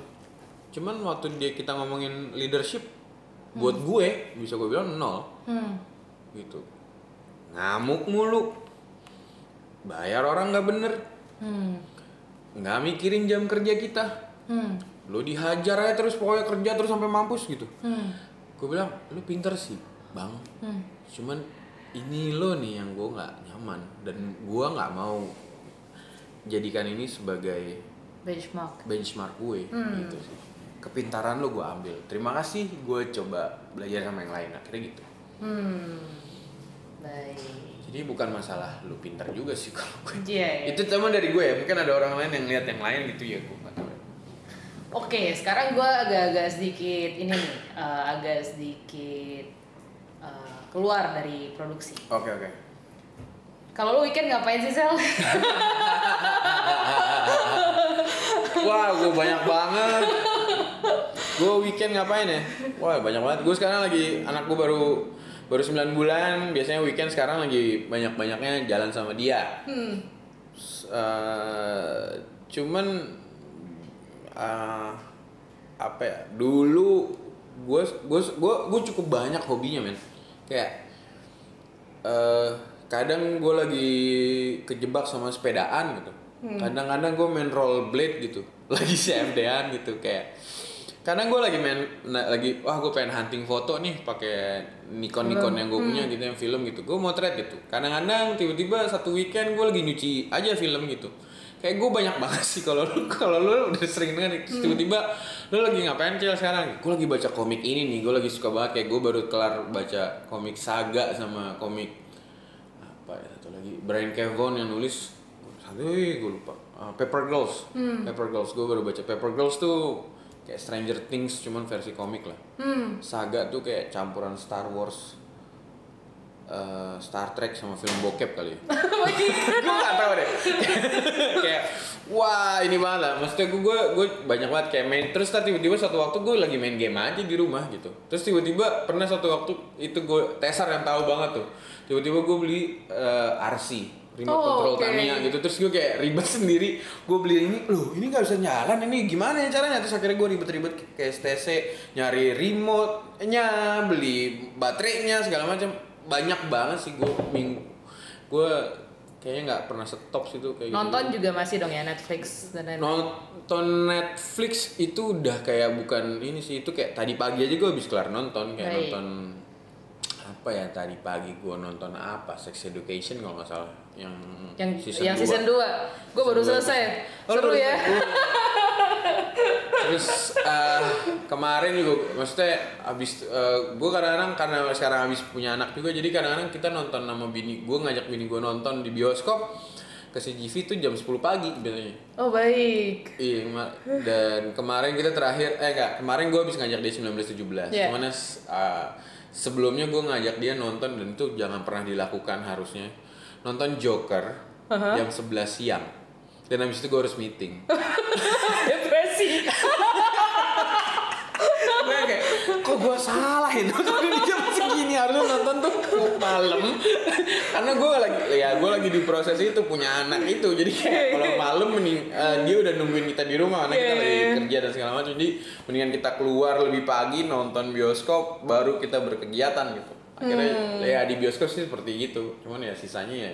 cuman waktu dia kita ngomongin leadership buat Hmm. gue bisa gue bilang nol Hmm. gitu ngamuk mulu bayar orang nggak bener Hmm. nggak mikirin jam kerja kita Hmm. lo dihajar aja terus pokoknya kerja terus sampai mampus gitu Hmm. gue bilang lu pinter sih bang Hmm. cuman ini lo nih yang gue nggak nyaman dan gue nggak mau jadikan ini sebagai Benchmark. benchmark gue Hmm. gitu sih kepintaran lo gue ambil terima kasih gue coba belajar sama yang lain akhirnya gitu Hmm. Baik. jadi bukan masalah lu pinter juga sih kalau gue Iya. iya. itu cuma dari gue ya mungkin ada orang lain yang lihat yang lain gitu ya gue nggak tahu Oke, sekarang gue agak-agak sedikit ini nih, eh, agak sedikit keluar dari produksi. oke oke. Kalau lu weekend ngapain sih Sel? wah gue banyak banget. Gue weekend ngapain ya? Wah banyak banget. Gue sekarang lagi anak gue baru baru 9 bulan. Biasanya weekend sekarang lagi banyak banyaknya jalan sama dia. Hmm. Eh, cuman eh, apa ya? Dulu gue gue gue cukup banyak hobinya men kayak eh kadang gue lagi kejebak sama sepedaan gitu. Kadang-kadang gue main rollerblade gitu. Lagi CFD-an gitu kayak. Kadang gue lagi main na- lagi wah gue pengen hunting foto nih pakai Nikon Nikon yang gue punya gitu yang film gitu. Gue motret gitu. Kadang-kadang tiba-tiba satu weekend gue lagi nyuci aja film gitu. Kayak gue banyak banget sih kalau lu kalau lu udah sering denger terus tiba-tiba lu lagi ngapain cel sekarang? Gue lagi baca komik ini nih gue lagi suka banget kayak gue baru kelar baca komik saga sama komik apa ya satu lagi? Brian Kevon yang nulis satu gue lupa. Uh, Paper Girls. Paper Girls gue baru baca. Paper Girls tuh kayak Stranger Things cuman versi komik lah. Hmm. saga tuh kayak campuran Star Wars eh, Star Trek sama film bokep kali ya. Gue gak tau deh. Kayak wah ini banget lah. Maksudnya gue gue gue banyak banget kayak main. Terus tiba-tiba satu waktu gue lagi main game aja di rumah gitu. Terus tiba-tiba pernah satu waktu itu gue tesar yang tahu banget tuh. Tiba-tiba gue beli eh, RC remote Oh, control oke. Tamiya gitu. Terus gue kayak ribet sendiri. Gue beli ini loh ini nggak bisa jalan. Ini gimana ya caranya? Terus akhirnya gue ribet-ribet ke STC nyari remote nya beli baterainya segala macam banyak banget sih gue minggu gue kayaknya nggak pernah stop sih tuh kayak Nonton gitu. juga masih dong ya Netflix dan lain-lain. nonton Netflix itu udah kayak bukan ini sih itu kayak tadi pagi aja gue habis kelar nonton kayak Baik. nonton apa ya tadi pagi gue nonton apa Sex Education kalau nggak salah yang yang yang season 2 gue baru Season selesai Oh, seru ya selesai. Terus eh, kemarin juga maksudnya abis gue kadang-kadang karena sekarang habis punya anak juga jadi kadang-kadang kita nonton sama bini gue ngajak bini gue nonton di bioskop ke CGV itu jam 10 pagi biasanya. oh baik Iya, dan kemarin kita terakhir eh enggak, kemarin gue habis ngajak dia 1917. Iya. Cuman eh, sebelumnya gue ngajak dia nonton dan itu jangan pernah dilakukan harusnya. Nonton Joker jam 11 siang. Dan habis itu gue harus meeting. depresi gue kayak kok gue salah ya? Nonton di jam segini harusnya nonton tuh malam. Karena gue lagi ya gue lagi di proses itu punya anak itu. Jadi kayak kalau malam mending eh, dia udah nungguin kita di rumah karena kita lagi Yeah. kerja dan segala macam. Jadi mendingan kita keluar lebih pagi nonton bioskop baru kita berkegiatan gitu. Akhirnya ya di bioskop sih seperti gitu. Cuman ya sisanya ya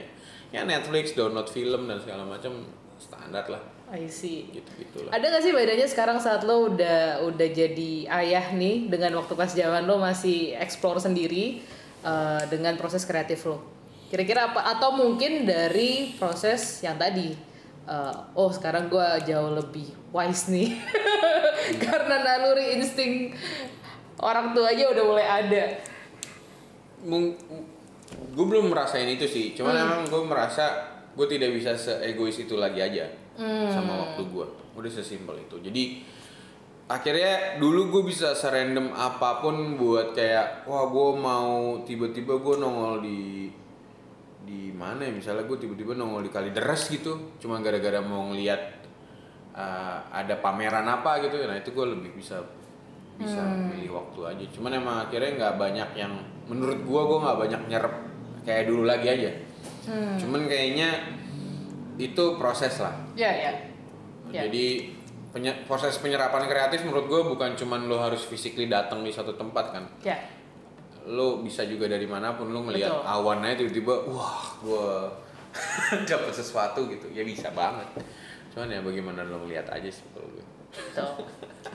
ya Netflix download film dan segala macam standar lah I see. gitu gitulah Ada gak sih bedanya sekarang saat lo udah udah jadi ayah nih dengan waktu pas zaman lo masih explore sendiri eh, dengan proses kreatif lo? Kira-kira apa? Atau mungkin dari proses yang tadi? eh, oh sekarang gua jauh lebih wise nih karena naluri insting orang tua aja udah mulai ada. gue belum merasain itu sih cuman emang gue merasa gue tidak bisa seegois itu lagi aja sama waktu gue udah sesimpel itu. Jadi akhirnya dulu gue bisa serandom apa pun buat kayak wah gue mau tiba-tiba gue nongol di di mana ya? Misalnya gue tiba-tiba nongol di Kalideres gitu cuma gara-gara mau ngeliat uh, ada pameran apa gitu nah itu gue lebih bisa bisa milih waktu aja. Cuman emang akhirnya nggak banyak yang menurut gue gue nggak banyak nyerap kayak dulu lagi aja. Cuman kayaknya itu proses lah Ya ya. Ya. jadi penye- proses penyerapan kreatif menurut gue bukan cuman lo harus physically datang di satu tempat kan Ya. lo bisa juga dari mana pun lo ngelihat Betul. awan aja tiba-tiba wah gue dapet sesuatu gitu ya bisa banget cuman ya bagaimana lo ngelihat aja sih kalau gue Tuh.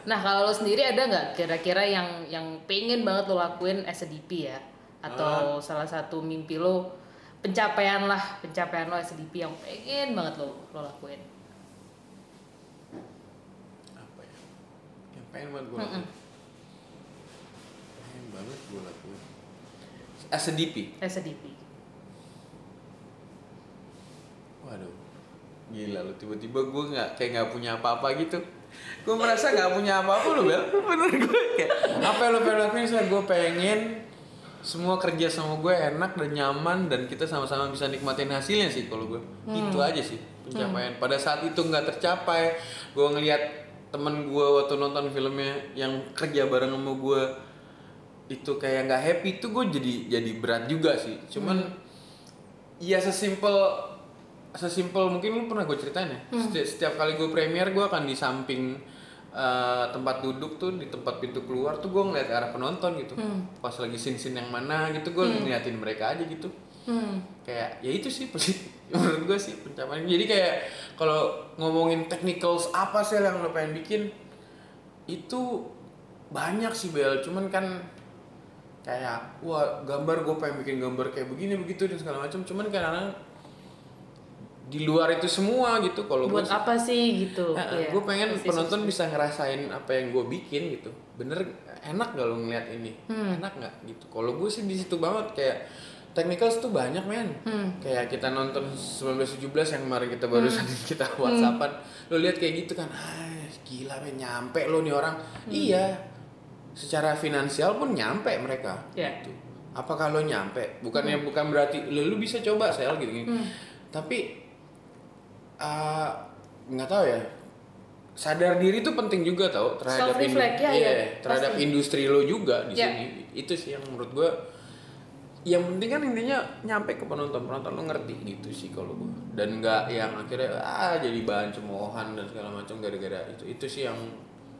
Nah kalau lo sendiri ada nggak kira-kira yang yang pengen banget lo lakuin as a DP ya? Atau salah satu mimpi lo pencapaian lah pencapaian lo as a DP yang pengen banget lo lo lakuin? apa ya? Yang pengen banget gue lakuin. Pengen banget gue lakuin. As a DP As a DP. waduh gila lo tiba-tiba gue nggak kayak nggak punya apa-apa gitu. Gue merasa nggak punya apa-apa lo bel. Bener gue kayak apa yang lo pengen lakuin? Saya gue pengen semua kerja sama gue enak dan nyaman dan kita sama-sama bisa nikmatin hasilnya sih kalau gue. Itu aja sih pencapaian. Pada saat itu nggak tercapai gue ngelihat temen gue waktu nonton filmnya yang kerja bareng sama gue itu kayak nggak happy itu gue jadi jadi berat juga sih. Cuman ya sesimpel sesimpel mungkin lu pernah gue ceritain ya? Setiap, setiap kali gue premier gue akan di samping eh, tempat duduk tuh di tempat pintu keluar tuh gue ngeliat arah penonton gitu. Pas lagi scene scene yang mana gitu gue ngeliatin mereka aja gitu. Hmm. kayak ya itu sih menurut gue sih pencapaian. Jadi kayak kalau ngomongin technicals apa sih yang lo pengen bikin itu banyak sih Bel. Cuman kan kayak wah gambar gue pengen bikin gambar kayak begini begitu dan segala macam. Cuman kadang di luar itu semua gitu kalau Buat apa sih gitu? Iya, gue pengen pasti penonton bisa ngerasain apa yang gue bikin gitu bener enak gak lo ngeliat ini Hmm. enak nggak gitu kalau gue sih di situ banget kayak technicals tuh banyak men Hmm. kayak kita nonton 1917 yang kemarin kita barusan kita whatsappan lo lihat kayak gitu kan ah gila men nyampe lo nih orang Hmm. iya secara finansial pun nyampe mereka Ya. gitu. apakah lo nyampe bukannya bukan berarti lo, lo bisa coba sel gitu, gitu. Hmm. tapi ah, nggak tahu ya sadar diri itu penting juga tau terhadap Self-reflect, ya, iya, ya, terhadap pasti. industri lo juga di Ya. sini itu sih yang menurut gua yang penting kan intinya nyampe ke penonton penonton lo ngerti gitu sih kalau gua dan nggak yang akhirnya ah jadi bahan cemoohan dan segala macam gara-gara itu itu sih yang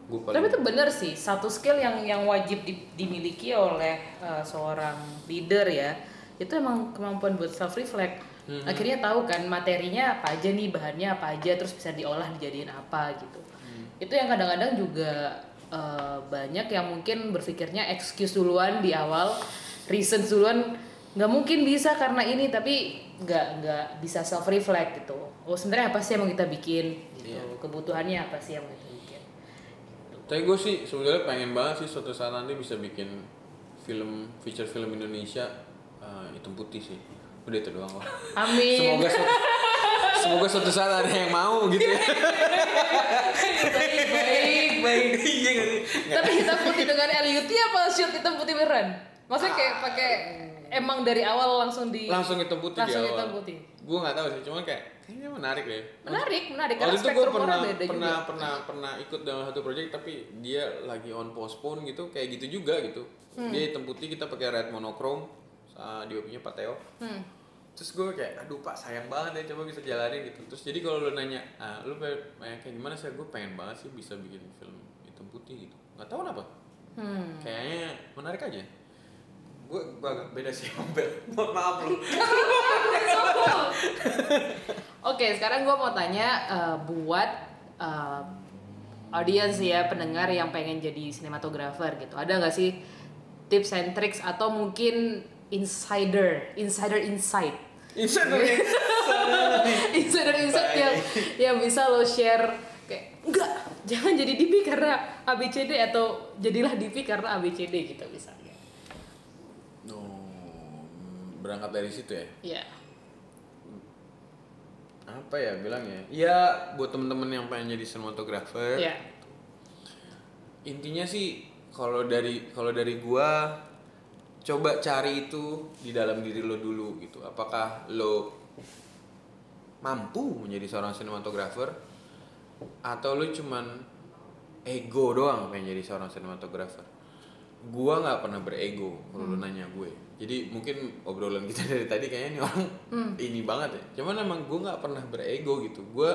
gua paling Tapi itu bener sih, satu skill yang yang wajib di- dimiliki oleh uh, seorang leader ya, itu emang kemampuan buat self reflect. Mhm. Akhirnya tahu kan materinya apa aja nih, bahannya apa aja, terus bisa diolah dijadiin apa gitu. Hmm. Itu yang kadang-kadang juga uh, banyak yang mungkin berpikirnya excuse duluan di awal, reasons duluan, nggak mungkin bisa karena ini, tapi nggak nggak bisa self reflect gitu. Oh sebenarnya apa sih yang mau kita bikin? Gitu. Iya. Kebutuhannya apa sih yang mau kita bikin? Tapi gue sih sebenarnya pengen banget sih suatu saat nanti bisa bikin film feature film Indonesia eh, hitam putih sih. Udah itu doang lah. Amin. Semoga suatu, semoga suatu saat ada yang mau gitu ya. baik, baik, baik. Iya. Tapi hitam putih dengan LUT apa shoot hitam putih beneran? Maksudnya kayak pakai emang dari awal langsung di langsung hitam putih langsung di awal. hitam putih. Gue nggak tahu sih, cuman kayak kayaknya menarik deh. Menarik, menarik Waktu itu gue pernah beda pernah juga. pernah pernah ikut dalam satu project tapi dia lagi on postpone gitu kayak gitu juga gitu. Hmm. Dia hitam putih kita pakai red monochrome, uh, DOP-nya Pateo. Hmm. Terus gue kayak aduh Pak sayang banget ya coba bisa jalanin gitu. Terus jadi kalau lu nanya, ah, lu kayak gimana sih? Gue pengen banget sih bisa bikin film hitam putih gitu. Gak tahu kenapa. Hmm. Kayaknya menarik aja. Gue agak beda sih sama Bel. Mohon maaf lu. Oke, sekarang gue mau tanya eh, buat eh, audiens ya pendengar yang pengen jadi sinematografer gitu. Ada nggak sih tips and tricks atau mungkin insider, insider insight, Insider insider insight yang yang bisa lo share kayak enggak jangan jadi DP karena ABCD atau jadilah DP karena ABCD gitu misalnya. No, berangkat dari situ ya. Iya. Apa ya bilangnya? Ya buat temen-temen yang pengen jadi sinematografer. Iya. Intinya sih kalau dari kalau dari gua coba cari itu di dalam diri lo dulu gitu. Apakah lo mampu menjadi seorang sinematografer atau lo cuman ego doang pengen jadi seorang sinematografer? Gua nggak pernah berego kalau lo nanya gue. Jadi mungkin obrolan kita dari tadi kayaknya ini orang ini banget ya. Cuman emang gue nggak pernah berego gitu. Gue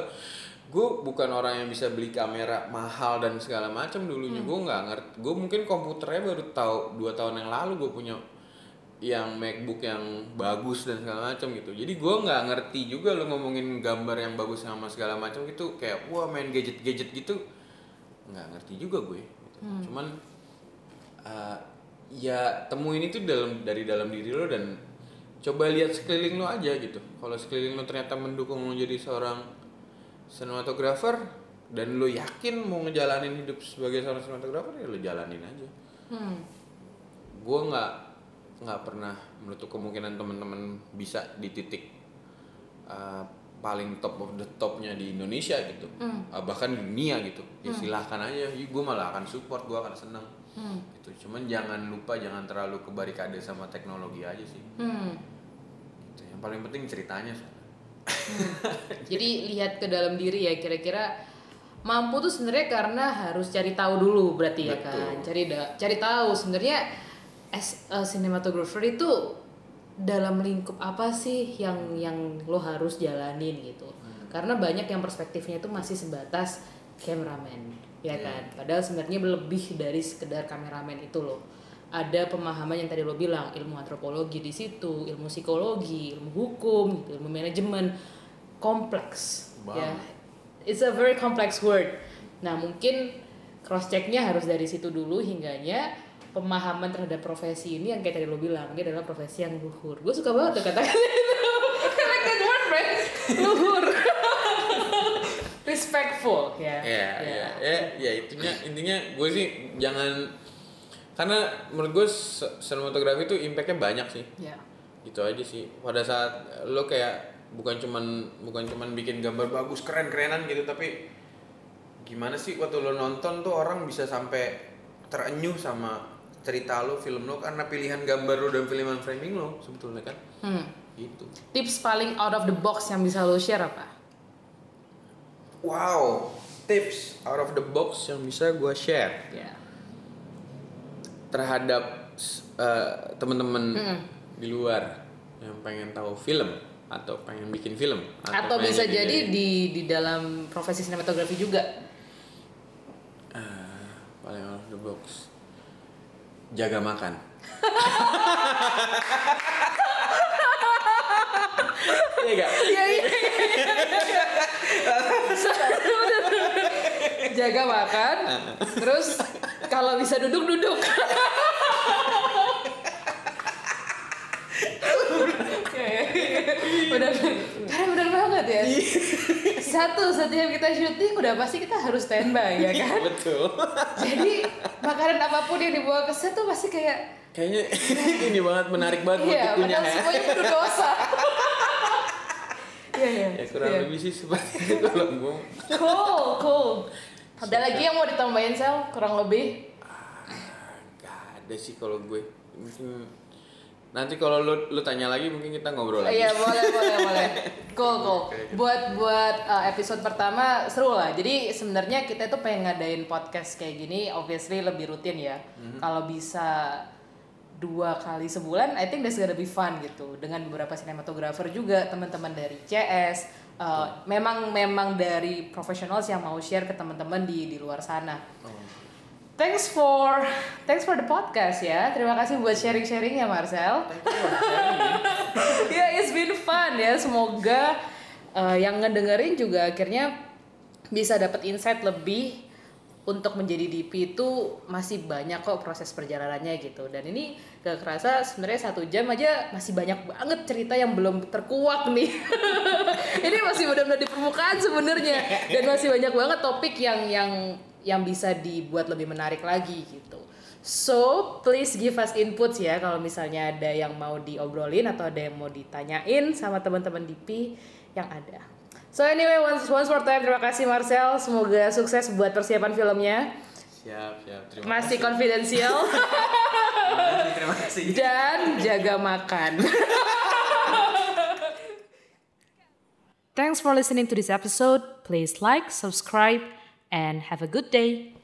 gue bukan orang yang bisa beli kamera mahal dan segala macam dulunya. Gue nggak ngerti. Gue mungkin komputernya baru tahu dua tahun yang lalu gue punya yang MacBook yang bagus dan segala macam gitu. Jadi gue nggak ngerti juga lo ngomongin gambar yang bagus sama segala macam gitu kayak wah main gadget gadget gitu. Nggak ngerti juga gue gitu. cuman uh, ya temuin itu dalam dari dalam diri lo dan coba lihat sekeliling lo aja gitu. Kalau sekeliling lo ternyata mendukung lo jadi seorang sinematografer dan lo yakin mau ngejalanin hidup sebagai seorang sinematografer ya lo jalanin aja Hmm. gue nggak nggak pernah menutup kemungkinan teman-teman bisa di titik uh, paling top of the topnya di Indonesia gitu Uh, bahkan di dunia gitu ya silahkan aja gue malah akan support gue akan seneng Hmm. gitu cuman jangan lupa jangan terlalu kebarikade sama teknologi aja sih Hmm. Gitu. yang paling penting ceritanya soalnya. Jadi lihat ke dalam diri ya kira-kira mampu tuh sebenarnya karena harus cari tahu dulu berarti ya Betul. kan. Cari da- cari tahu sebenarnya as a cinematographer itu dalam lingkup apa sih yang yang lo harus jalanin gitu. Karena banyak yang perspektifnya itu masih sebatas cameraman ya Iya. kan. Padahal sebenarnya lebih dari sekedar kameramen itu loh. Ada pemahaman yang tadi lo bilang, ilmu antropologi di situ, ilmu psikologi, ilmu hukum, gitu, ilmu manajemen, kompleks ya. Banget. It's a very complex word. Nah mungkin cross checknya harus dari situ dulu hingganya pemahaman terhadap profesi ini yang kayak tadi lo bilang dia adalah profesi yang luhur. Gue suka banget tuh kata-kata itu. Word, man. Luhur. Respectful ya. ya ya ya ya intinya intinya gue sih jangan karena menurut gue sinematografi itu impactnya banyak sih Ya. itu aja sih pada saat lo kayak bukan cuman bukan cuman bikin gambar bagus keren kerenan gitu tapi gimana sih waktu lo nonton tuh orang bisa sampai terenyuh sama cerita lo film lo karena pilihan gambar lo dan pilihan framing lo sebetulnya kan Hmm. gitu Tips paling out of the box yang bisa lo share apa? wow tips out of the box yang bisa gue share Ya. Terhadap uh, teman-teman Mm-mm. di luar yang pengen tahu film atau pengen bikin film Atau, pengen bisa jadi di di dalam profesi sinematografi juga. Ah, paling out of the box jaga makan Iya gak? Iya iya. Jaga makan, terus kalau bisa duduk duduk. benar. Karena benar banget ya. Satu setiap kita syuting udah pasti kita harus standby ya kan? Betul. Jadi makanan apa pun yang dibawa ke set tuh pasti kayak Kayaknya ini banget menarik banget buat iya dikunyah padahal ya semuanya penuh dosa. Iya iya. Ya kurang iya. lebih sih seperti itu kalau gue cool cool ada lagi yang mau ditambahin sel kurang lebih Gak ada sih kalau gue mungkin Nanti kalau lu lu tanya lagi mungkin kita ngobrol lagi. Iya boleh boleh boleh. Cool cool. Buat buat uh, episode pertama seru lah. Jadi sebenarnya kita tuh pengen ngadain podcast kayak gini, obviously lebih rutin ya. Kalau bisa dua kali sebulan, I think that's gonna be fun gitu. Dengan beberapa sinematografer juga, teman-teman dari CS. Uh, memang memang dari profesionals yang mau share ke teman-teman di di luar sana. Thanks for thanks for the podcast ya. Terima kasih buat sharing-sharing ya Marcel. ya it's been fun ya. Semoga uh, yang ngedengerin juga akhirnya bisa dapat insight lebih untuk menjadi DP itu masih banyak kok proses perjalanannya gitu. Dan ini gak kerasa sebenarnya satu jam aja masih banyak banget cerita yang belum terkuak nih. ini masih benar-benar di permukaan sebenarnya dan masih banyak banget topik yang yang yang bisa dibuat lebih menarik lagi gitu. So, please give us input ya kalau misalnya ada yang mau diobrolin atau ada yang mau ditanyain sama teman-teman DP yang ada. So anyway, once, once more time terima kasih Marcel. Semoga sukses buat persiapan filmnya. Siap, siap. Terima Masih konfidensial kasih. Terima kasih. dan jaga makan. Thanks for listening to this episode. Please like, subscribe, and have a good day.